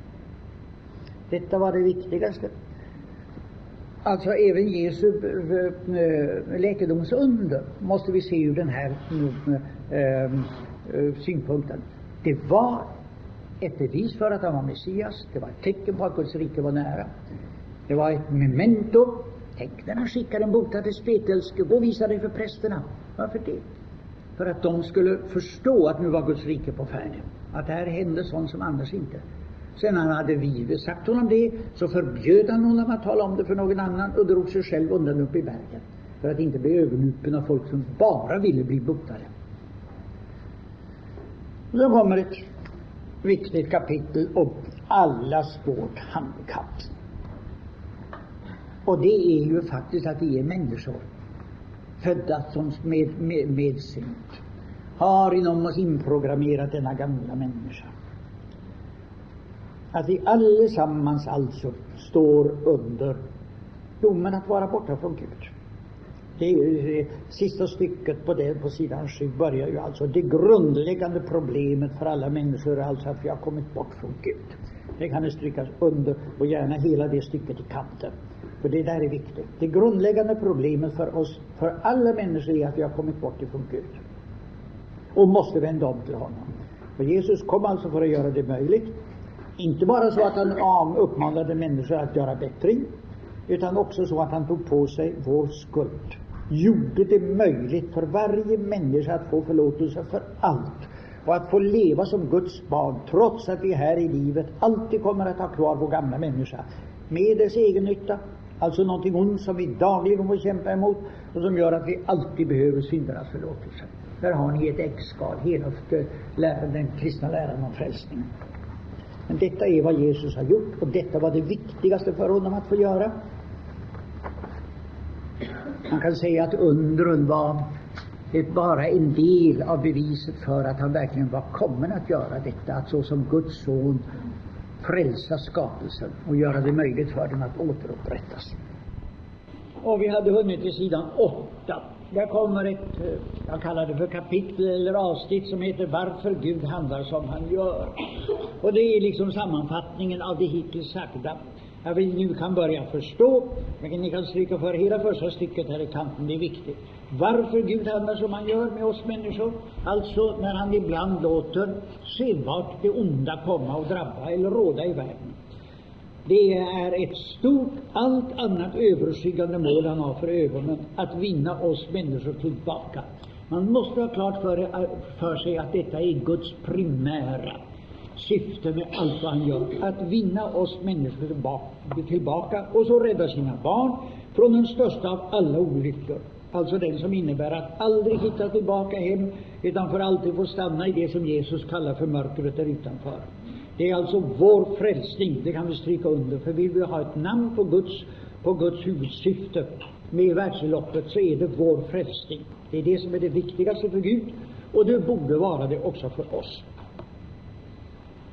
Detta var det viktigaste. Alltså även Jesu eh, läkedomsunder måste vi se ur den här eh, eh, synpunkten. Det var ett bevis för att han var Messias. Det var ett tecken på att Guds rike var nära. Det var ett memento. Tänk när han skickade en botad spetälske. Gå och visa dig för prästerna. Varför det? För att de skulle förstå att nu var Guds rike på färd. Att här hände sånt som annars inte. Sen när han hade vi sagt honom det, så förbjöd han honom att tala om det för någon annan och drog sig själv undan upp i bergen. För att inte bli övernupen av folk som bara ville bli botade. Då kommer ett viktigt kapitel om allas vårt handikapp. Och det är ju faktiskt att vi är människor, födda som med, med, med synd, har inom oss inprogrammerat denna gamla människa. Att vi allesammans alltså står under domen att vara borta från Gud. Det, det eh, sista stycket på, det, på sidan 7 börjar ju alltså det grundläggande problemet för alla människor är alltså att vi har kommit bort från Gud. Det kan strykas under och gärna hela det stycket i kanten. För det där är viktigt. Det grundläggande problemet för oss, för alla människor är att vi har kommit bort ifrån Gud. Och måste vända om till honom. Och Jesus kom alltså för att göra det möjligt. Inte bara så att han uppmanade människor att göra bättring, utan också så att han tog på sig vår skuld gjorde det möjligt för varje människa att få förlåtelse för allt och att få leva som Guds barn trots att vi här i livet alltid kommer att ha kvar vår gamla människa med dess egen nytta, alltså någonting ont som vi dagligen får kämpa emot och som gör att vi alltid behöver syndernas förlåtelse. Där har ni ett äggskal, hela eh, den kristna läran om frälsningen. Men detta är vad Jesus har gjort och detta var det viktigaste för honom att få göra. Man kan säga att undren var bara en del av beviset för att han verkligen var kommen att göra detta, att såsom Guds son frälsa skapelsen och göra det möjligt för den att återupprättas. Och vi hade hunnit till sidan åtta. Där kommer ett, eh, jag kallar det för kapitel eller avsnitt som heter Varför Gud handlar som han gör. Och det är liksom sammanfattningen av det hittills sagda jag vill nu kan börja förstå, men ni kan stryka för hela första stycket här i kanten, det är viktigt. Varför Gud handlar som han gör med oss människor, alltså när han ibland låter skenbart det onda komma och drabba eller råda i världen. Det är ett stort, allt annat överskyggande mål han har för ögonen, att vinna oss människor tillbaka. Man måste ha klart för, för sig att detta är Guds primära syfte med allt vad han gör, att vinna oss människor tillbaka, och så rädda sina barn från den största av alla olyckor, alltså den som innebär att aldrig hitta tillbaka hem, utan för alltid få stanna i det som Jesus kallar för mörkret där utanför. Det är alltså vår frälsning, det kan vi stryka under, för vill vi ha ett namn på Guds, på Guds huvudsyfte med världsloppet, så är det vår frälsning. Det är det som är det viktigaste för Gud, och det borde vara det också för oss.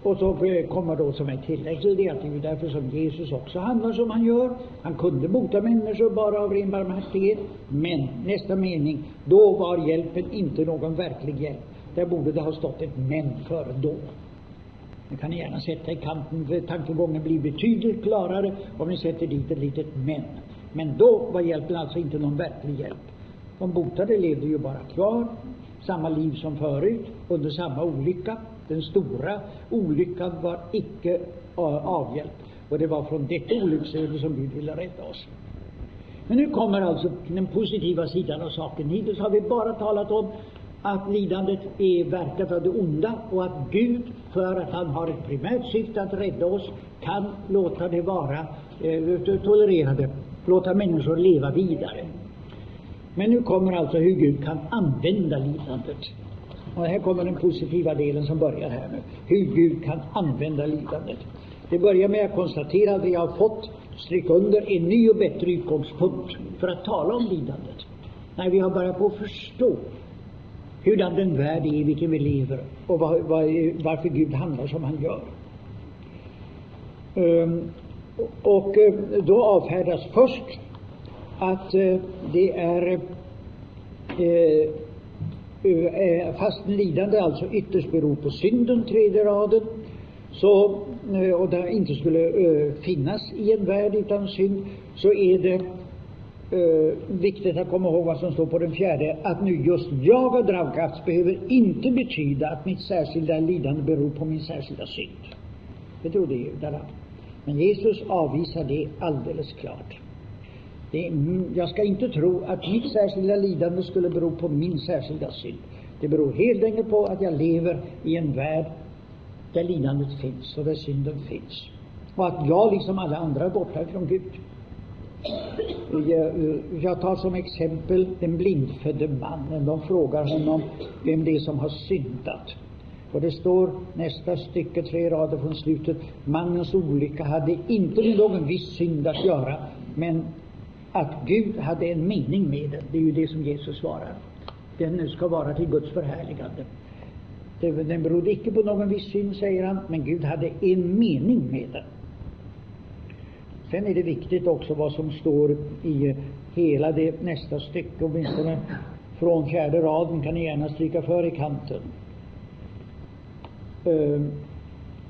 Och så eh, kommer då som ett tillägg till det att det är därför som Jesus också handlar som han gör. Han kunde bota människor bara av ren barmhärtighet. Men, nästa mening, då var hjälpen inte någon verklig hjälp. Där borde det ha stått ett men före då. Det kan ni gärna sätta i kanten, för tankegången blir betydligt klarare om ni sätter dit ett litet men. Men då var hjälpen alltså inte någon verklig hjälp. De botade levde ju bara kvar, samma liv som förut, under samma olycka. Den stora olyckan var icke avhjälpt. Och det var från detta olycksöde som Gud ville rädda oss. Men nu kommer alltså den positiva sidan av saken. Hittills har vi bara talat om att lidandet är verkat av det onda och att Gud, för att han har ett primärt syfte att rädda oss, kan låta det vara, eh, tolererade, låta människor leva vidare. Men nu kommer alltså hur Gud kan använda lidandet. Och här kommer den positiva delen som börjar här nu. Hur Gud kan använda lidandet. Det börjar med att konstatera att vi har fått, stryk under, en ny och bättre utgångspunkt för att tala om lidandet. När vi har börjat på att förstå hurdan den värld är i vilken vi lever och var, var, varför Gud handlar som han gör. Um, och eh, då avfärdas först att uh, det är eh, uh, fastän lidande alltså ytterst beror på synden, tredje raden, så, och det inte skulle finnas i en värld utan synd, så är det eh, viktigt att komma ihåg vad som står på den fjärde, att nu just jag har dragkraft behöver inte betyda att mitt särskilda lidande beror på min särskilda synd. Det trodde judarna. Men Jesus avvisar det alldeles klart. Det, jag ska inte tro att mitt särskilda lidande skulle bero på min särskilda synd. Det beror helt enkelt på att jag lever i en värld där lidandet finns och där synden finns. Och att jag, liksom alla andra, är borta ifrån Gud. Jag tar som exempel den blindfödde mannen. De frågar honom vem det är som har syndat. Och det står nästa stycke, tre rader från slutet, mannens olycka hade inte med någon viss synd att göra, men att Gud hade en mening med den. Det är ju det som Jesus svarar. Den ska vara till Guds förhärligande. Den berodde icke på någon viss synd, säger han, men Gud hade en mening med den. Sen är det viktigt också vad som står i hela det nästa stycke, åtminstone från fjärde raden kan ni gärna stryka för i kanten. Ehm,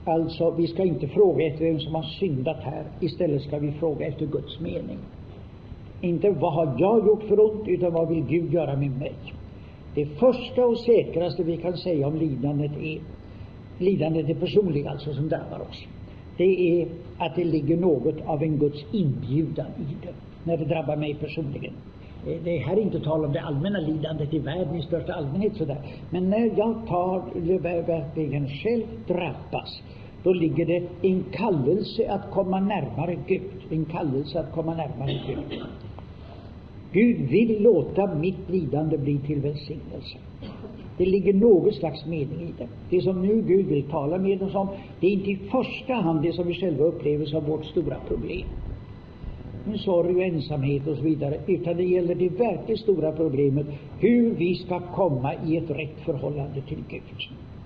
alltså, vi ska inte fråga efter vem som har syndat här. Istället ska vi fråga efter Guds mening. Inte vad har jag gjort för ont, utan vad vill Gud göra med mig? Det första och säkraste vi kan säga om lidandet är lidandet är personligt, alltså, som drabbar oss det är att det ligger något av en Guds inbjudan i det, när det drabbar mig personligen. Eh, det här är inte tal om det allmänna lidandet i världen i största allmänhet sådär. Men när jag tar, verkligen själv drabbas, då ligger det en kallelse att komma närmare Gud. En kallelse att komma närmare Gud. Gud vill låta mitt lidande bli till välsignelse. Det ligger något slags mening i det. Det som nu Gud vill tala med oss om, det är inte i första hand det som vi själva upplever som vårt stora problem. Med sorg och ensamhet och så vidare, utan det gäller det verkligt stora problemet, hur vi ska komma i ett rätt förhållande till Gud.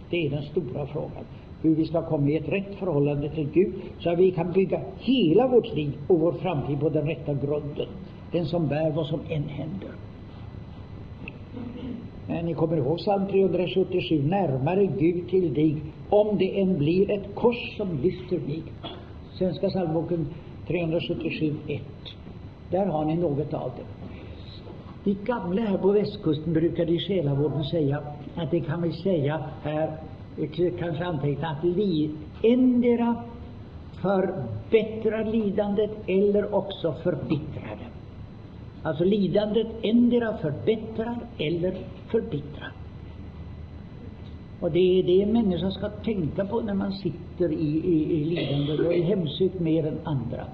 Det är den stora frågan. Hur vi ska komma i ett rätt förhållande till Gud, så att vi kan bygga hela vårt liv och vår framtid på den rätta grunden. Den som bär vad som än händer. Men ni kommer ihåg psalm 377, närmare Gud till dig, om det än blir ett kors som lyfter mig. Svenska psalmboken 377, 1. Där har ni något av det. De gamla här på västkusten brukade i själavården säga att det kan vi säga här, kanske anteckna, att li, endera förbättrar lidandet eller också förbittrar det. Alltså lidandet endera förbättrar eller förbittrad. Och det är det människan ska tänka på när man sitter i, i, i lidande och är hemsökt mer än andra.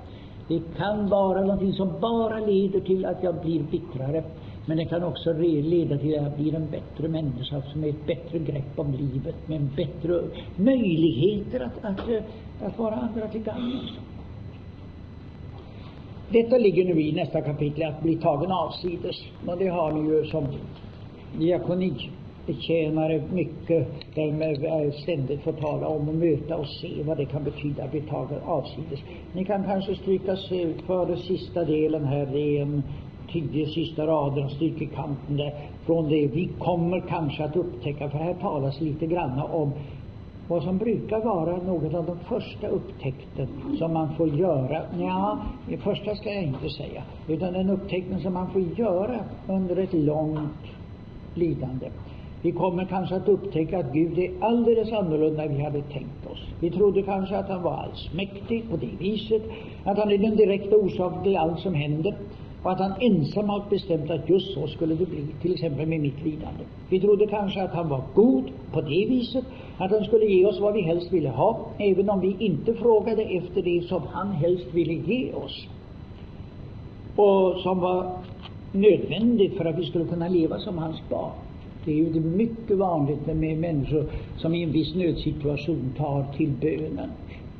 Det kan vara någonting som bara leder till att jag blir bittrare, men det kan också leda till att jag blir en bättre människa som är ett bättre grepp om livet, med bättre möjligheter att, att, att vara andra till gagn. Detta ligger nu i nästa kapitel, att bli tagen avsides. Och det har ni ju som diakonitjänare mycket, där ständigt får tala om och möta och se vad det kan betyda. Att bli tagen avsides. Ni kan kanske stryka före sista delen här, det är en tio sista rader, stryk i kanten där, från det vi kommer kanske att upptäcka, för här talas lite grann om vad som brukar vara något av de första upptäckten som man får göra, ja, det första ska jag inte säga, utan den upptäckten som man får göra under ett långt lidande. Vi kommer kanske att upptäcka att Gud är alldeles annorlunda än vi hade tänkt oss. Vi trodde kanske att han var allsmäktig på det viset, att han är den direkta orsaken till allt som händer. och att han ensam har bestämt att just så skulle det bli, till exempel med mitt lidande. Vi trodde kanske att han var god på det viset, att han skulle ge oss vad vi helst ville ha, även om vi inte frågade efter det som han helst ville ge oss, och som var nödvändigt för att vi skulle kunna leva som hans barn. Det är ju mycket vanligt med människor som i en viss nödsituation tar till bönen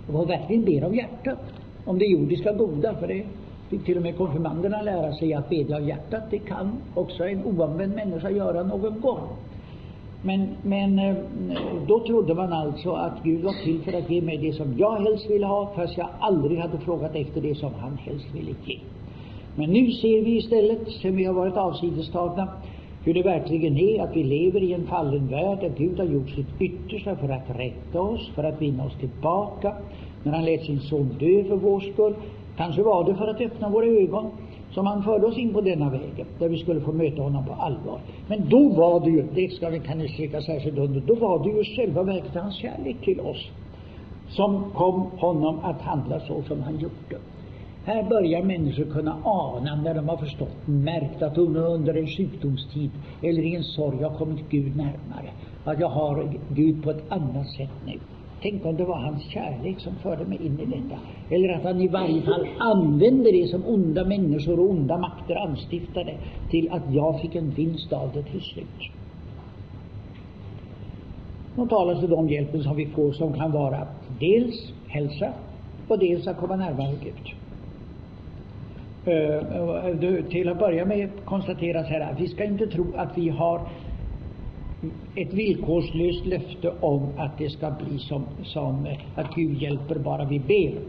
och verkligen ber av hjärtat om det jordiska goda, för det fick till och med konfirmanderna lära sig att bedja av hjärtat. Det kan också en oanvänd människa göra någon gång. Men, men eh, då trodde man alltså att Gud var till för att ge mig det som jag helst ville ha, fast jag aldrig hade frågat efter det som han helst ville ge. Men nu ser vi istället, sedan vi har varit avsidestagna, hur det verkligen är att vi lever i en fallen värld där Gud har gjort sitt yttersta för att rätta oss, för att vinna oss tillbaka, när han lät sin son dö för vår skull. Kanske var det för att öppna våra ögon som han förde oss in på denna vägen, där vi skulle få möta honom på allvar. Men då var det ju, det ska vi kan ni stryka särskilt under, då var det ju själva verket hans kärlek till oss som kom honom att handla så som han gjorde. Här börjar människor kunna ana, när de har förstått, märkt att under en sjukdomstid eller i en sorg har kommit Gud närmare, att jag har Gud på ett annat sätt nu. Tänk om det var hans kärlek som förde mig in i detta. Eller att han i varje fall använde det som onda människor och onda makter anstiftade till att jag fick en vinst av det till slut. Nu talas det om hjälpen som vi får som kan vara dels hälsa och dels att komma närmare Gud. Eh, eh, till att börja med konstateras här att vi ska inte tro att vi har ett villkorslöst löfte om att det ska bli som, som att Gud hjälper bara vi ber.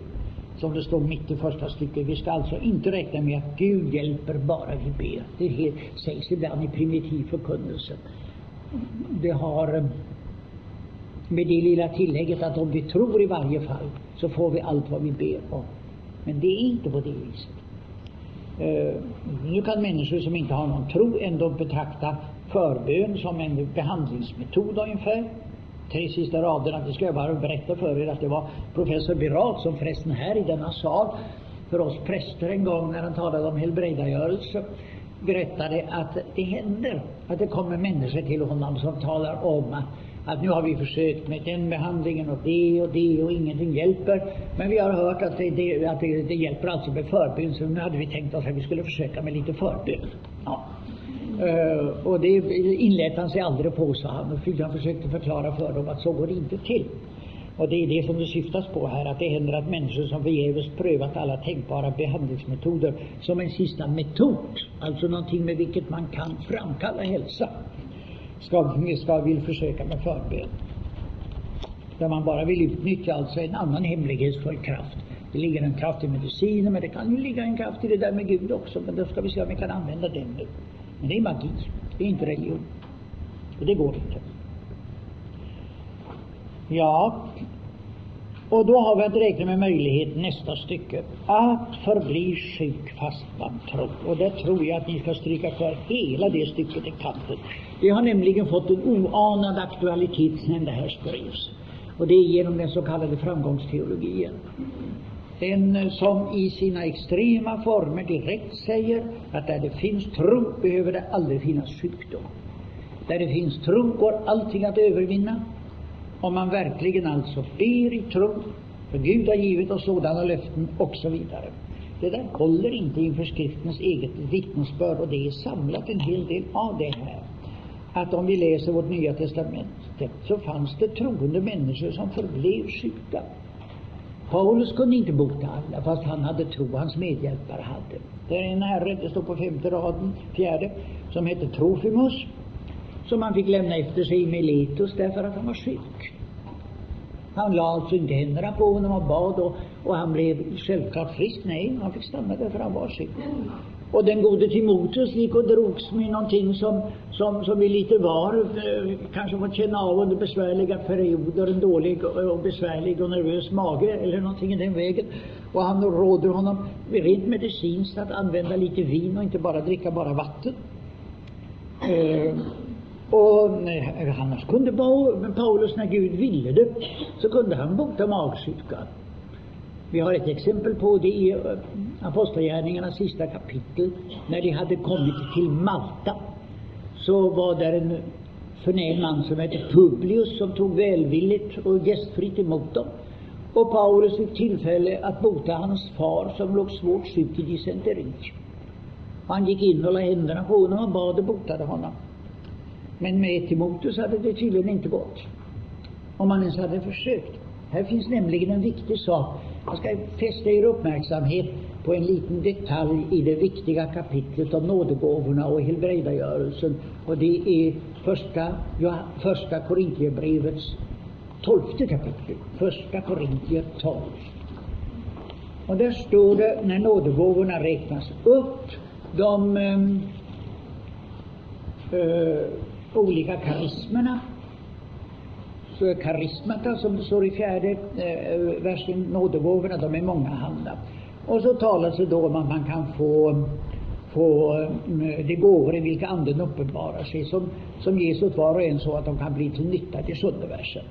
Som det står mitt i första stycket. Vi ska alltså inte räkna med att Gud hjälper bara vi ber. Det helt, sägs ibland i primitiv förkunnelse. Det har eh, med det lilla tillägget att om vi tror i varje fall så får vi allt vad vi ber om. Men det är inte på det viset. Eh, nu kan människor som inte har någon tro ändå betrakta förbön som en behandlingsmetod ungefär. Tre sista raderna, det ska jag bara berätta för er att det var professor Birat som förresten här i denna sal för oss präster en gång när han talade om helbrägdagörelse berättade att det händer att det kommer människor till honom som talar om att, nu har vi försökt med den behandlingen och det och det och ingenting hjälper. Men vi har hört att det, det att det, det hjälper alltså med förbön, så nu hade vi tänkt oss att vi skulle försöka med lite förbön. Ja. Uh, och det inlät han sig aldrig på, sa han. Och han försökte förklara för dem att så går det inte till. Och det är det som det syftas på här, att det händer att människor som förgäves prövat alla tänkbara behandlingsmetoder som en sista metod, alltså någonting med vilket man kan framkalla hälsa, ska, ska vill försöka med förbön. Där man bara vill utnyttja alltså en annan hemlighetsfull kraft. Det ligger en kraft i medicinen, men det kan ju ligga en kraft i det där med Gud också, men då ska vi se om vi kan använda den nu. Men det är magi, det är inte religion. Och det går inte. Ja, och då har vi att räkna med möjlighet, nästa stycke, att förbli sjuk fast man tror. Och där tror jag att ni ska stryka kvar hela det stycket i kanten. Det har nämligen fått en oanad aktualitet sedan det här skrevs. Och det är genom den så kallade framgångsteologin den som i sina extrema former direkt säger att där det finns tro behöver det aldrig finnas sjukdom. Där det finns tro går allting att övervinna. Om man verkligen alltså ber i tro, för Gud har givit oss sådana löften, och så vidare. Det där håller inte inför skriftens eget vittnesbörd, och det är samlat en hel del av det här. Att om vi läser vårt Nya Testamente så fanns det troende människor som förblev sjuka. Paulus kunde inte bota alla, fast han hade tro, hans medhjälpare hade. Det är en herre, det står på femte raden, fjärde, som hette Trofimus, som han fick lämna efter sig i Miletus därför att han var sjuk. Han la alltså inte händerna på honom och bad och, och han blev självklart frisk. Nej, han fick stanna därför han var sjuk. Och den gode Timoteus gick och drogs med någonting som, som, som vi lite var eh, kanske fått känna av under besvärliga perioder, en dålig och besvärlig och nervös mage eller någonting i den vägen. Och han råder honom rent medicinskt att använda lite vin och inte bara dricka bara vatten. Eh, och annars kunde Paulus, när Gud ville det, så kunde han bota magsjuka. Vi har ett exempel på det i eh, Apostlagärningarnas sista kapitel. När de hade kommit till Malta så var där en förnäm man som hette Publius som tog välvilligt och gästfritt emot dem. Och Paulus fick tillfälle att bota hans far som låg svårt sjuk i dysenteri. Han gick in och lade händerna på honom och bad och botade honom. Men med Timoteus hade det tydligen inte gått. Om man ens hade försökt. Här finns nämligen en viktig sak. Jag ska fästa er uppmärksamhet på en liten detalj i det viktiga kapitlet om nådegåvorna och helbrägdagörelsen. Och det är första, ja, första Korintierbrevets tolfte kapitel. Första Korintier 12. Och där står det, när nådegåvorna räknas upp, de ehm, eh, olika karismerna, så karismata, som det står i fjärde eh, versen, nådegåvorna, de är mångahanda. Och så talas det då om att man kan få, få eh, de gåvor i vilka anden uppenbarar sig, som, som ges åt var och en så att de kan bli till nytta till sjunde versen.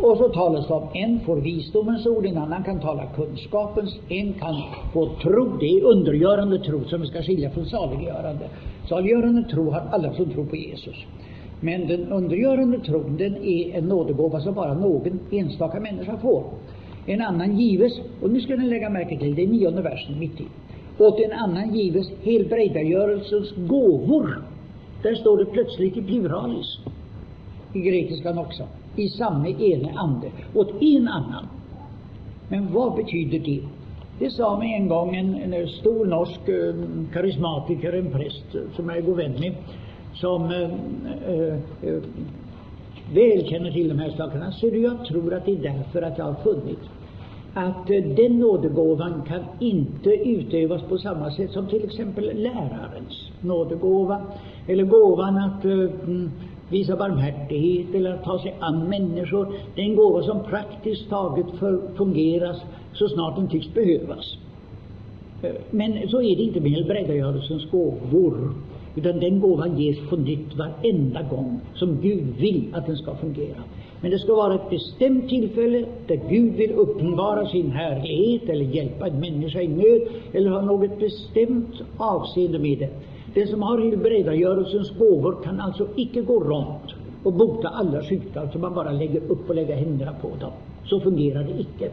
Och så talas det om en får visdomens ord, en annan kan tala kunskapens, en kan få tro. Det är undergörande tro som vi ska skilja från saliggörande. Saliggörande tro har alla som tror på Jesus. Men den undergörande tron, den är en nådegåva som bara någon enstaka människa får. En annan gives, och nu ska ni lägga märke till, det är nionde versen mitt i. Åt en annan gives helbrägdagörelsens gåvor. Där står det plötsligt i pluralis, i grekiskan också i samme ene ande åt en annan. Men vad betyder det? Det sa mig en gång en, en stor norsk eh, karismatiker, en präst eh, som jag är god vän med, som eh, eh, eh, väl känner till de här sakerna. Så jag tror att det är därför att jag har funnit att eh, den nådegåvan kan inte utövas på samma sätt som till exempel lärarens nådegåva, eller gåvan att eh, mm, visa barmhärtighet eller att ta sig an människor. Det är en gåva som praktiskt taget fungerar så snart den tycks behövas. Men så är det inte med helbrägdagörelsens gåvor, utan den gåvan ges på nytt varenda gång som Gud vill att den ska fungera. Men det ska vara ett bestämt tillfälle där Gud vill uppenbara sin härlighet eller hjälpa en människa i nöd eller ha något bestämt avseende med det. Den som har helbrägdagörelsens gåvor kan alltså icke gå runt och bota alla sjukdomar som man bara lägger upp och lägger händerna på dem. Så fungerar det icke.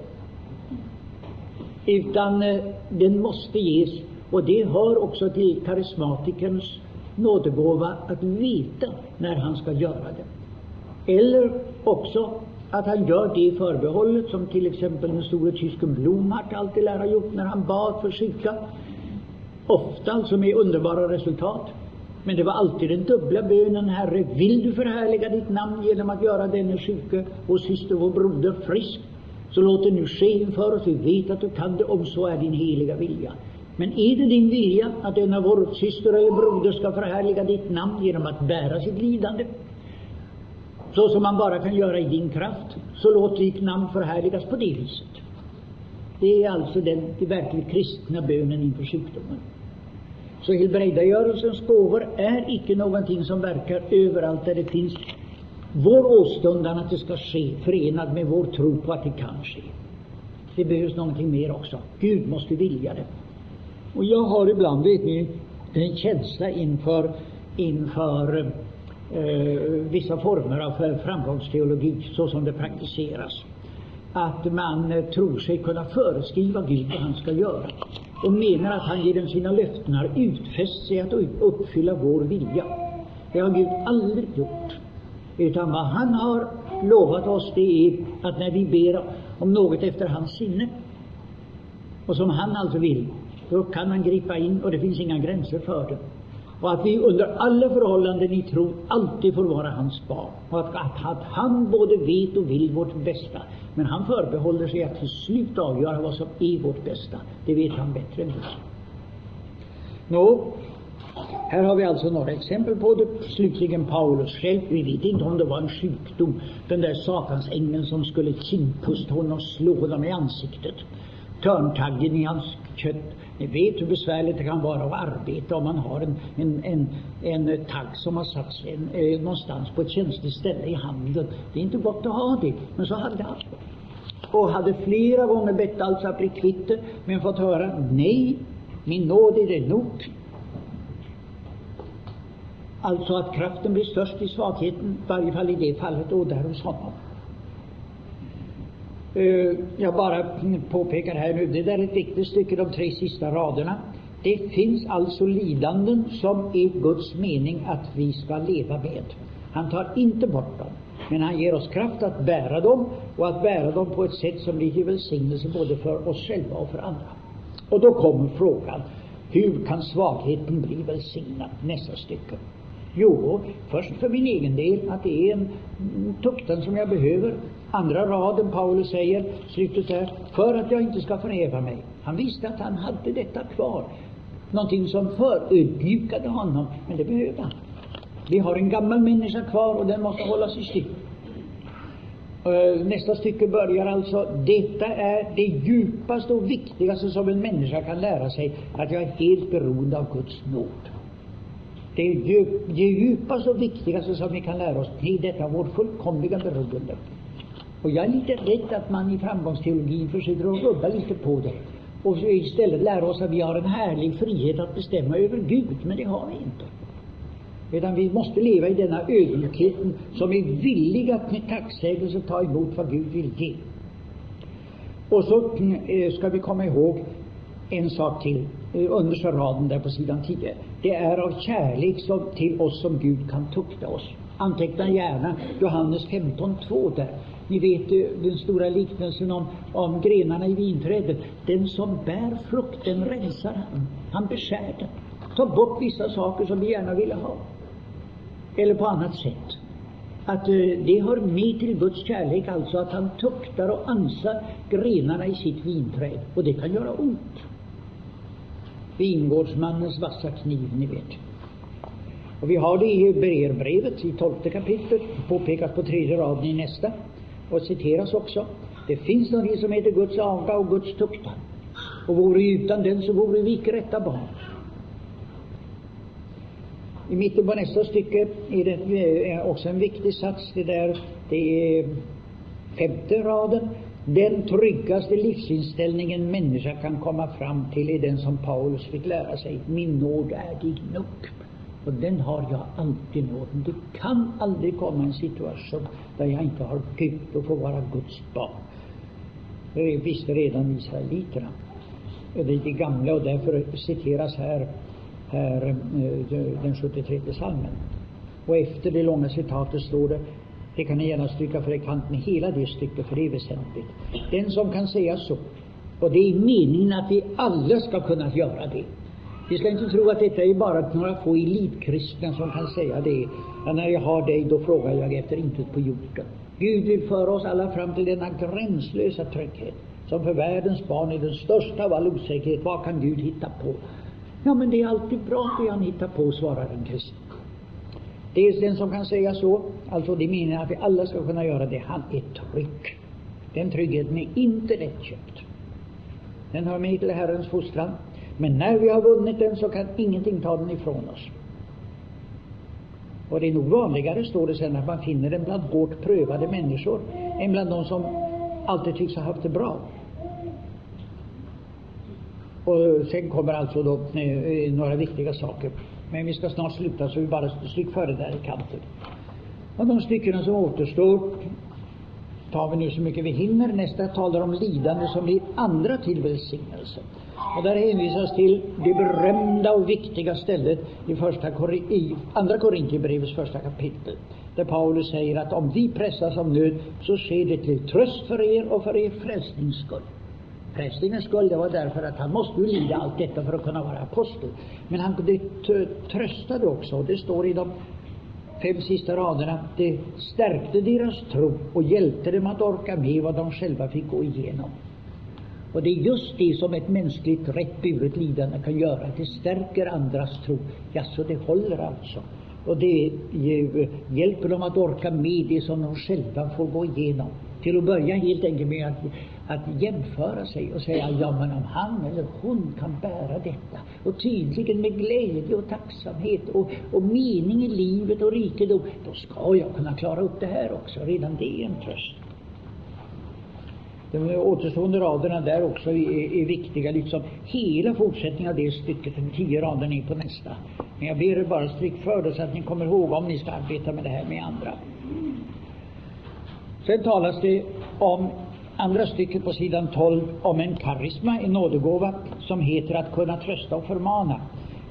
Utan eh, den måste ges, och det hör också till karismatikerns nådegåva att veta när han ska göra det. Eller också att han gör det förbehållet som till exempel den store tysken Blomhardt alltid lär ha gjort när han bad för sjuka ofta alltså med underbara resultat. Men det var alltid den dubbla bönen, Herre, vill du förhärliga ditt namn genom att göra denne sjuke vår syster vår broder frisk, så låt det nu ske inför oss, vi vet att du kan det, om så är din heliga vilja. Men är det din vilja att denna vår syster eller broder ska förhärliga ditt namn genom att bära sitt lidande, så som man bara kan göra i din kraft, så låt ditt namn förhärligas på det viset. Det är alltså den, den verkligt kristna bönen inför sjukdomen. Så helbrägdagörelsens gåvor är icke någonting som verkar överallt där det finns vår åstundan att det ska ske, förenad med vår tro på att det kan ske. Det behövs någonting mer också. Gud måste vilja det. Och jag har ibland, vet ni, en känsla inför, inför eh, vissa former av framgångsteologi, så som det praktiseras att man eh, tror sig kunna föreskriva Gud vad han ska göra och menar att han genom sina löften har utfäst sig att uppfylla vår vilja. Det har Gud aldrig gjort. Utan vad han har lovat oss det är att när vi ber om något efter hans sinne och som han alltså vill, då kan han gripa in och det finns inga gränser för det och att vi under alla förhållanden i tro alltid får vara hans barn. Och att, att, att, han både vet och vill vårt bästa. Men han förbehåller sig att till slut avgöra vad som är vårt bästa. Det vet han bättre än vi. Nå, här har vi alltså några exempel på det. Slutligen Paulus själv. Vi vet inte om det var en sjukdom. Den där satansängeln som skulle kindpusta honom och slå honom i ansiktet. Törntaggen i hans kött ni vet hur besvärligt det kan vara att arbeta om man har en, en, en, en tagg som har satts en, eh, någonstans på ett känsligt ställe i handen. Det är inte gott att ha det, men så hade han. och hade flera gånger bett alltså att bli kvitt det, men fått höra nej, min nåd är det nog. Alltså att kraften blir störst i svagheten, i varje fall i det fallet, och där hos honom. Eh, jag bara påpekar här nu, det där är ett viktigt stycke, de tre sista raderna. Det finns alltså lidanden som är Guds mening att vi ska leva med. Han tar inte bort dem, men han ger oss kraft att bära dem och att bära dem på ett sätt som blir till välsignelse både för oss själva och för andra. Och då kommer frågan, hur kan svagheten bli välsignad? Nästa stycke. Jo, först för min egen del, att det är en tuktan som jag behöver. Andra raden, Paulus säger, slutet där, för att jag inte ska förhäva mig. Han visste att han hade detta kvar, någonting som förödmjukade honom, men det behövde han. Vi har en gammal människa kvar och den måste hållas i styr. Eh, nästa stycke börjar alltså, detta är det djupaste och viktigaste som en människa kan lära sig, att jag är helt beroende av Guds nåd. Det, djup, det djupaste och viktigaste som vi kan lära oss, det är detta vår fullkomliga beroende. Och jag är lite rädd att man i framgångsteologin försöker att rubba lite på det och istället lära oss att vi har en härlig frihet att bestämma över Gud, men det har vi inte. Utan vi måste leva i denna ödmjukheten som är villig att med tacksägelse ta emot vad Gud vill ge. Och så eh, ska vi komma ihåg en sak till, eh, under understa raden där på sidan 10. Det är av kärlek som, till oss som Gud kan tukta oss. Anteckna gärna Johannes 15.2 där. Ni vet den stora liknelsen om, om grenarna i vinträdet. Den som bär frukt, den rensar han. Han beskär den. Tar bort vissa saker som vi gärna ville ha. Eller på annat sätt. Att eh, det hör med till Guds kärlek, alltså att han tuktar och ansar grenarna i sitt vinträd. Och det kan göra ont. Vingårdsmannens vassa kniv, ni vet. Och vi har det i Hebreerbrevet i tolfte kapitlet, Påpekat på tredje raden i nästa, och citeras också. Det finns någonting som heter Guds aga och Guds tuktan. Och vore vi utan den så vore vi icke rätta barn. I mitten på nästa stycke är det eh, också en viktig sats. Det där, det är femte raden. Den tryggaste livsinställningen människa kan komma fram till är den som Paulus fick lära sig. Min nåd är dig nog. Och den har jag alltid nåden. Det kan aldrig komma en situation där jag inte har Gud och får vara Guds barn. Det visste redan israeliterna. Det är det gamla och därför citeras här, här eh, den 73 salmen. Och efter det långa citatet står det det kan ni gärna stryka för i kanten, med hela det stycket, för det är väsentligt. Den som kan säga så, och det är meningen att vi alla ska kunna göra det. Vi ska inte tro att detta är bara några få elitkristna som kan säga det. Ja, när jag har dig, då frågar jag efter intet på jorden. Gud vill föra oss alla fram till denna gränslösa trygghet, som för världens barn är den största av all osäkerhet. Vad kan Gud hitta på? Ja, men det är alltid bra det han hittar på, svarar den kristen. Dels den som kan säga så, alltså det menar att vi alla ska kunna göra det, han är trygg. Den tryggheten är inte lättköpt. Den hör med till Herrens fostran. Men när vi har vunnit den så kan ingenting ta den ifrån oss. Och det är nog vanligare, står det sen, att man finner den bland hårt prövade människor än bland de som alltid tycks ha haft det bra. Och sen kommer alltså då eh, eh, några viktiga saker. Men vi ska snart sluta, så vi bara stryk före där i kanten. Och de styckena som återstår tar vi nu så mycket vi hinner. Nästa talar om lidande som blir andra till välsignelse. Och där hänvisas till det berömda och viktiga stället i, första, i Andra Korintierbrevets första kapitel, där Paulus säger att om vi pressas av nöd, så sker det till tröst för er och för er frälsnings skull. Frälsningens skull, det var därför att han måste ju lida allt detta för att kunna vara apostel. Men han tröstade också, och det står i de fem sista raderna, att det stärkte deras tro och hjälpte dem att orka med vad de själva fick gå igenom. Och det är just det som ett mänskligt rätt buret lidande kan göra. Det stärker andras tro. Ja, så det håller alltså. Och det hjälper dem att orka med det som de själva får gå igenom. Till att börja helt enkelt med att, att jämföra sig och säga, ja men om han eller hon kan bära detta, och tydligen med glädje och tacksamhet och, och mening i livet och rikedom, då ska jag kunna klara upp det här också. Redan det är en tröst. De återstående raderna där också är, är viktiga, liksom hela fortsättningen av det stycket, de tio raderna är på nästa. Men jag ber er bara stryk för det så att ni kommer ihåg om ni ska arbeta med det här med andra. Sen talas det om andra stycket på sidan 12 om en karisma, en nådegåva, som heter att kunna trösta och förmana.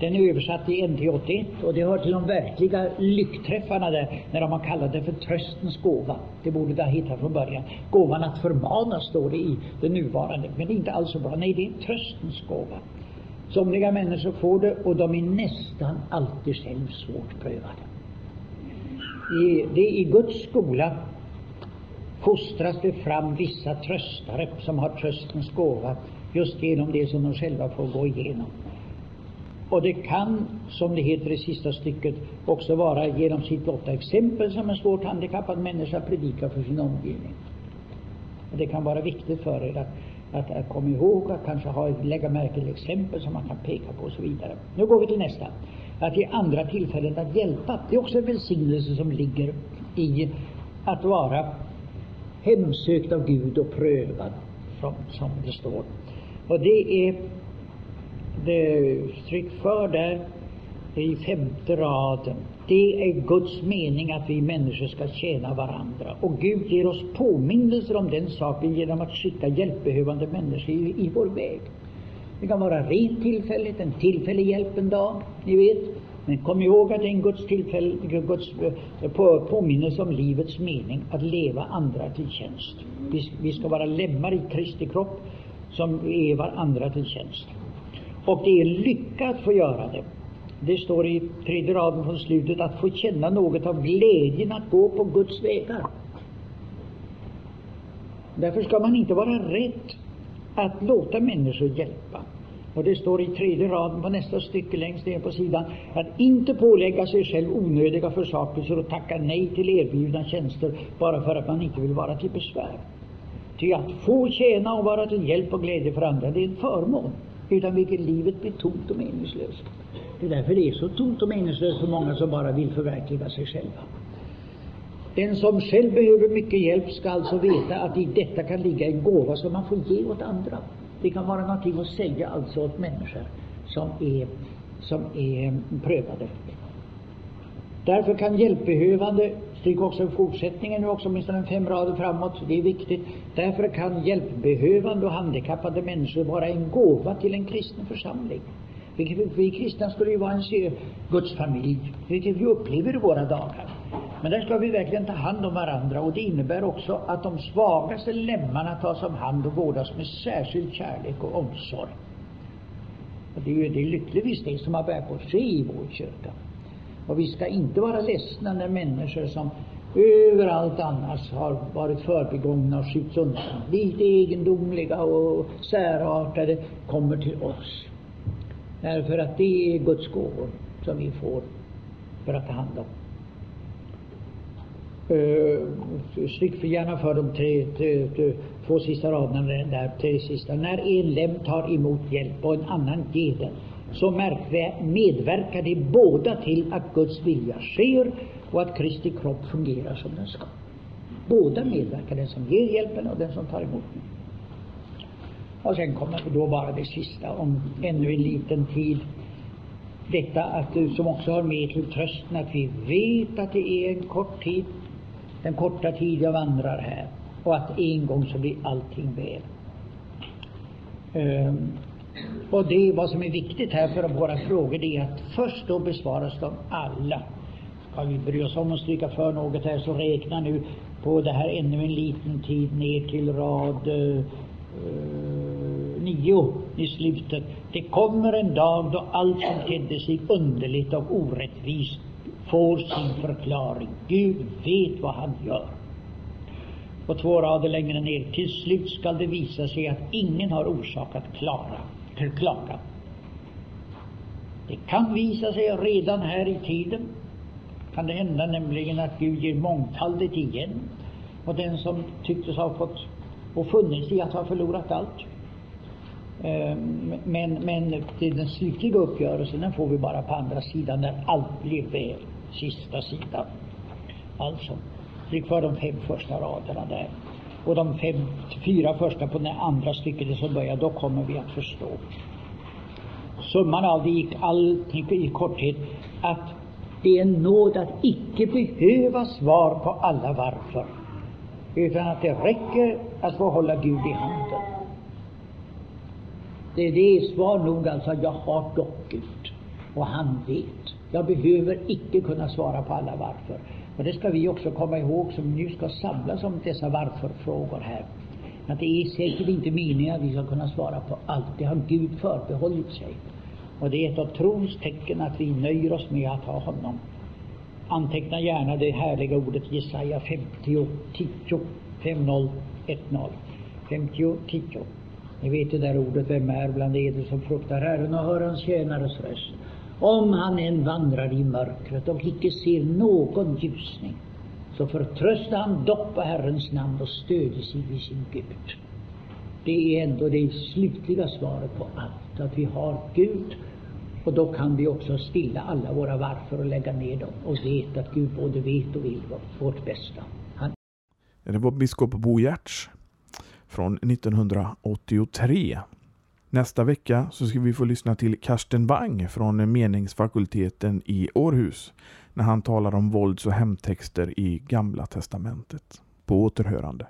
Den är översatt i NT 81 och det hör till de verkliga lyckträffarna där, när de har kallat det för tröstens gåva. Det borde det ha hittat från början. Gåvan att förmana står det i det nuvarande, men det är inte alls så bra. Nej, det är tröstens gåva. Somliga människor får det och de är nästan alltid själv svårt prövade. I, det är i Guds skola fostras det fram vissa tröstare som har tröstens gåva just genom det som de själva får gå igenom. Och det kan, som det heter i sista stycket, också vara genom sitt blotta exempel som en svårt handikappad människa predikar för sin omgivning. Och det kan vara viktigt för er att, att, att komma ihåg, att kanske ha, lägga märke till exempel som man kan peka på och så vidare. Nu går vi till nästa. Att ge andra tillfällen att hjälpa. Det är också en välsignelse som ligger i att vara hemsökt av Gud och prövad, som, som det står. Och det är det stryk för där i femte raden. Det är Guds mening att vi människor ska tjäna varandra. Och Gud ger oss påminnelser om den saken genom att skicka hjälpbehövande människor i, i vår väg. Det kan vara rent tillfälligt, en tillfällig hjälp en dag, ni vet. Men kom ihåg att det är en Guds, tillfälle, Guds eh, på, påminnelse om livets mening, att leva andra till tjänst. Vi, vi ska vara lemmar i Kristi kropp som är varandra till tjänst. Och det är lycka att få göra det. Det står i tredje raden från slutet att få känna något av glädjen att gå på Guds vägar. Därför ska man inte vara rädd att låta människor hjälpa. Och det står i tredje raden på nästa stycke längst ner på sidan att inte pålägga sig själv onödiga försakelser och tacka nej till erbjudna tjänster bara för att man inte vill vara till besvär. Ty att få tjäna och vara till hjälp och glädje för andra, det är en förmån utan vilket livet blir tomt och meningslöst. Det är därför det är så tomt och meningslöst för många som bara vill förverkliga sig själva. Den som själv behöver mycket hjälp ska alltså veta att i detta kan ligga en gåva som man får ge åt andra. Det kan vara någonting att säga alltså åt människor som är, som är prövade. Därför kan hjälpbehövande, stryk också fortsättningen nu också, åtminstone fem rader framåt, det är viktigt. Därför kan hjälpbehövande och handikappade människor vara en gåva till en kristen församling. Vilket vi kristna skulle ju vara en Guds familj, vilket vi upplever i våra dagar. Men där ska vi verkligen ta hand om varandra och det innebär också att de svagaste lemmarna tas om hand och vårdas med särskild kärlek och omsorg. Och det är ju det är lyckligtvis det som har börjat på ske i vår kyrka. Och vi ska inte vara ledsna när människor som överallt annars har varit förbigångna och skjuts undan, lite egendomliga och särartade, kommer till oss. Därför att det är Guds gåvor som vi får för att ta hand om. Eh, uh, stryk för gärna för de tre, tre, tre, två sista raderna där, tre sista. När en lem tar emot hjälp och en annan ger den, så medverkar de båda till att Guds vilja sker och att Kristi kropp fungerar som den ska. Båda medverkar, den som ger hjälpen och den som tar emot den. Och sen kommer då bara det sista om ännu en liten tid. Detta att du som också har med till trösten att vi vet att det är en kort tid, den korta tid jag vandrar här och att en gång så blir allting väl. Um, och det är vad som är viktigt här för våra frågor, det är att först då besvaras de alla. Ska vi bry oss om att stryka för något här så räkna nu på det här ännu en liten tid ner till rad eh, nio i slutet. Det kommer en dag då allt som tedde sig underligt och orättvist får sin förklaring. Gud vet vad han gör. Och två rader längre ner. Till slut skall det visa sig att ingen har orsak att klara till. Det kan visa sig redan här i tiden, kan det hända nämligen att Gud ger mångfaldigt igen och den som tycktes ha fått och funnits i att ha förlorat allt. Eh, men, men den slutliga uppgörelsen den får vi bara på andra sidan när allt blir väl, sista sidan. Alltså, tryck för de fem första raderna där och de fem, fyra första på det andra stycket som börjar, då kommer vi att förstå. Summan av det gick allting i korthet att det är en nåd att icke behöva svar på alla varför, utan att det räcker att få hålla Gud i handen. Det, det är svar nog alltså att jag har dock Gud, och han vet. Jag behöver icke kunna svara på alla varför. Och det ska vi också komma ihåg som nu ska samlas om dessa varför-frågor här. Att det är säkert inte meningen att vi ska kunna svara på allt. Det har Gud förbehållit sig. Och det är ett av trons tecken att vi nöjer oss med att ha honom. Anteckna gärna det härliga ordet Jesaja 50, 10, 50, 10. 50, 10. Ni vet det där ordet, vem är bland eder som fruktar Herren och hör hans tjänares röst. Om han än vandrar i mörkret och icke ser någon ljusning, så förtröstar han dock på Herrens namn och stöder sig vid sin Gud. Det är ändå det slutliga svaret på allt, att vi har Gud och då kan vi också stilla alla våra varför och lägga ner dem och veta att Gud både vet och vill vårt bästa. Han... Det var biskop Bo Giertz från 1983. Nästa vecka så ska vi få lyssna till Karsten Wang från meningsfakulteten i Århus när han talar om vålds och hemtexter i Gamla Testamentet. På återhörande.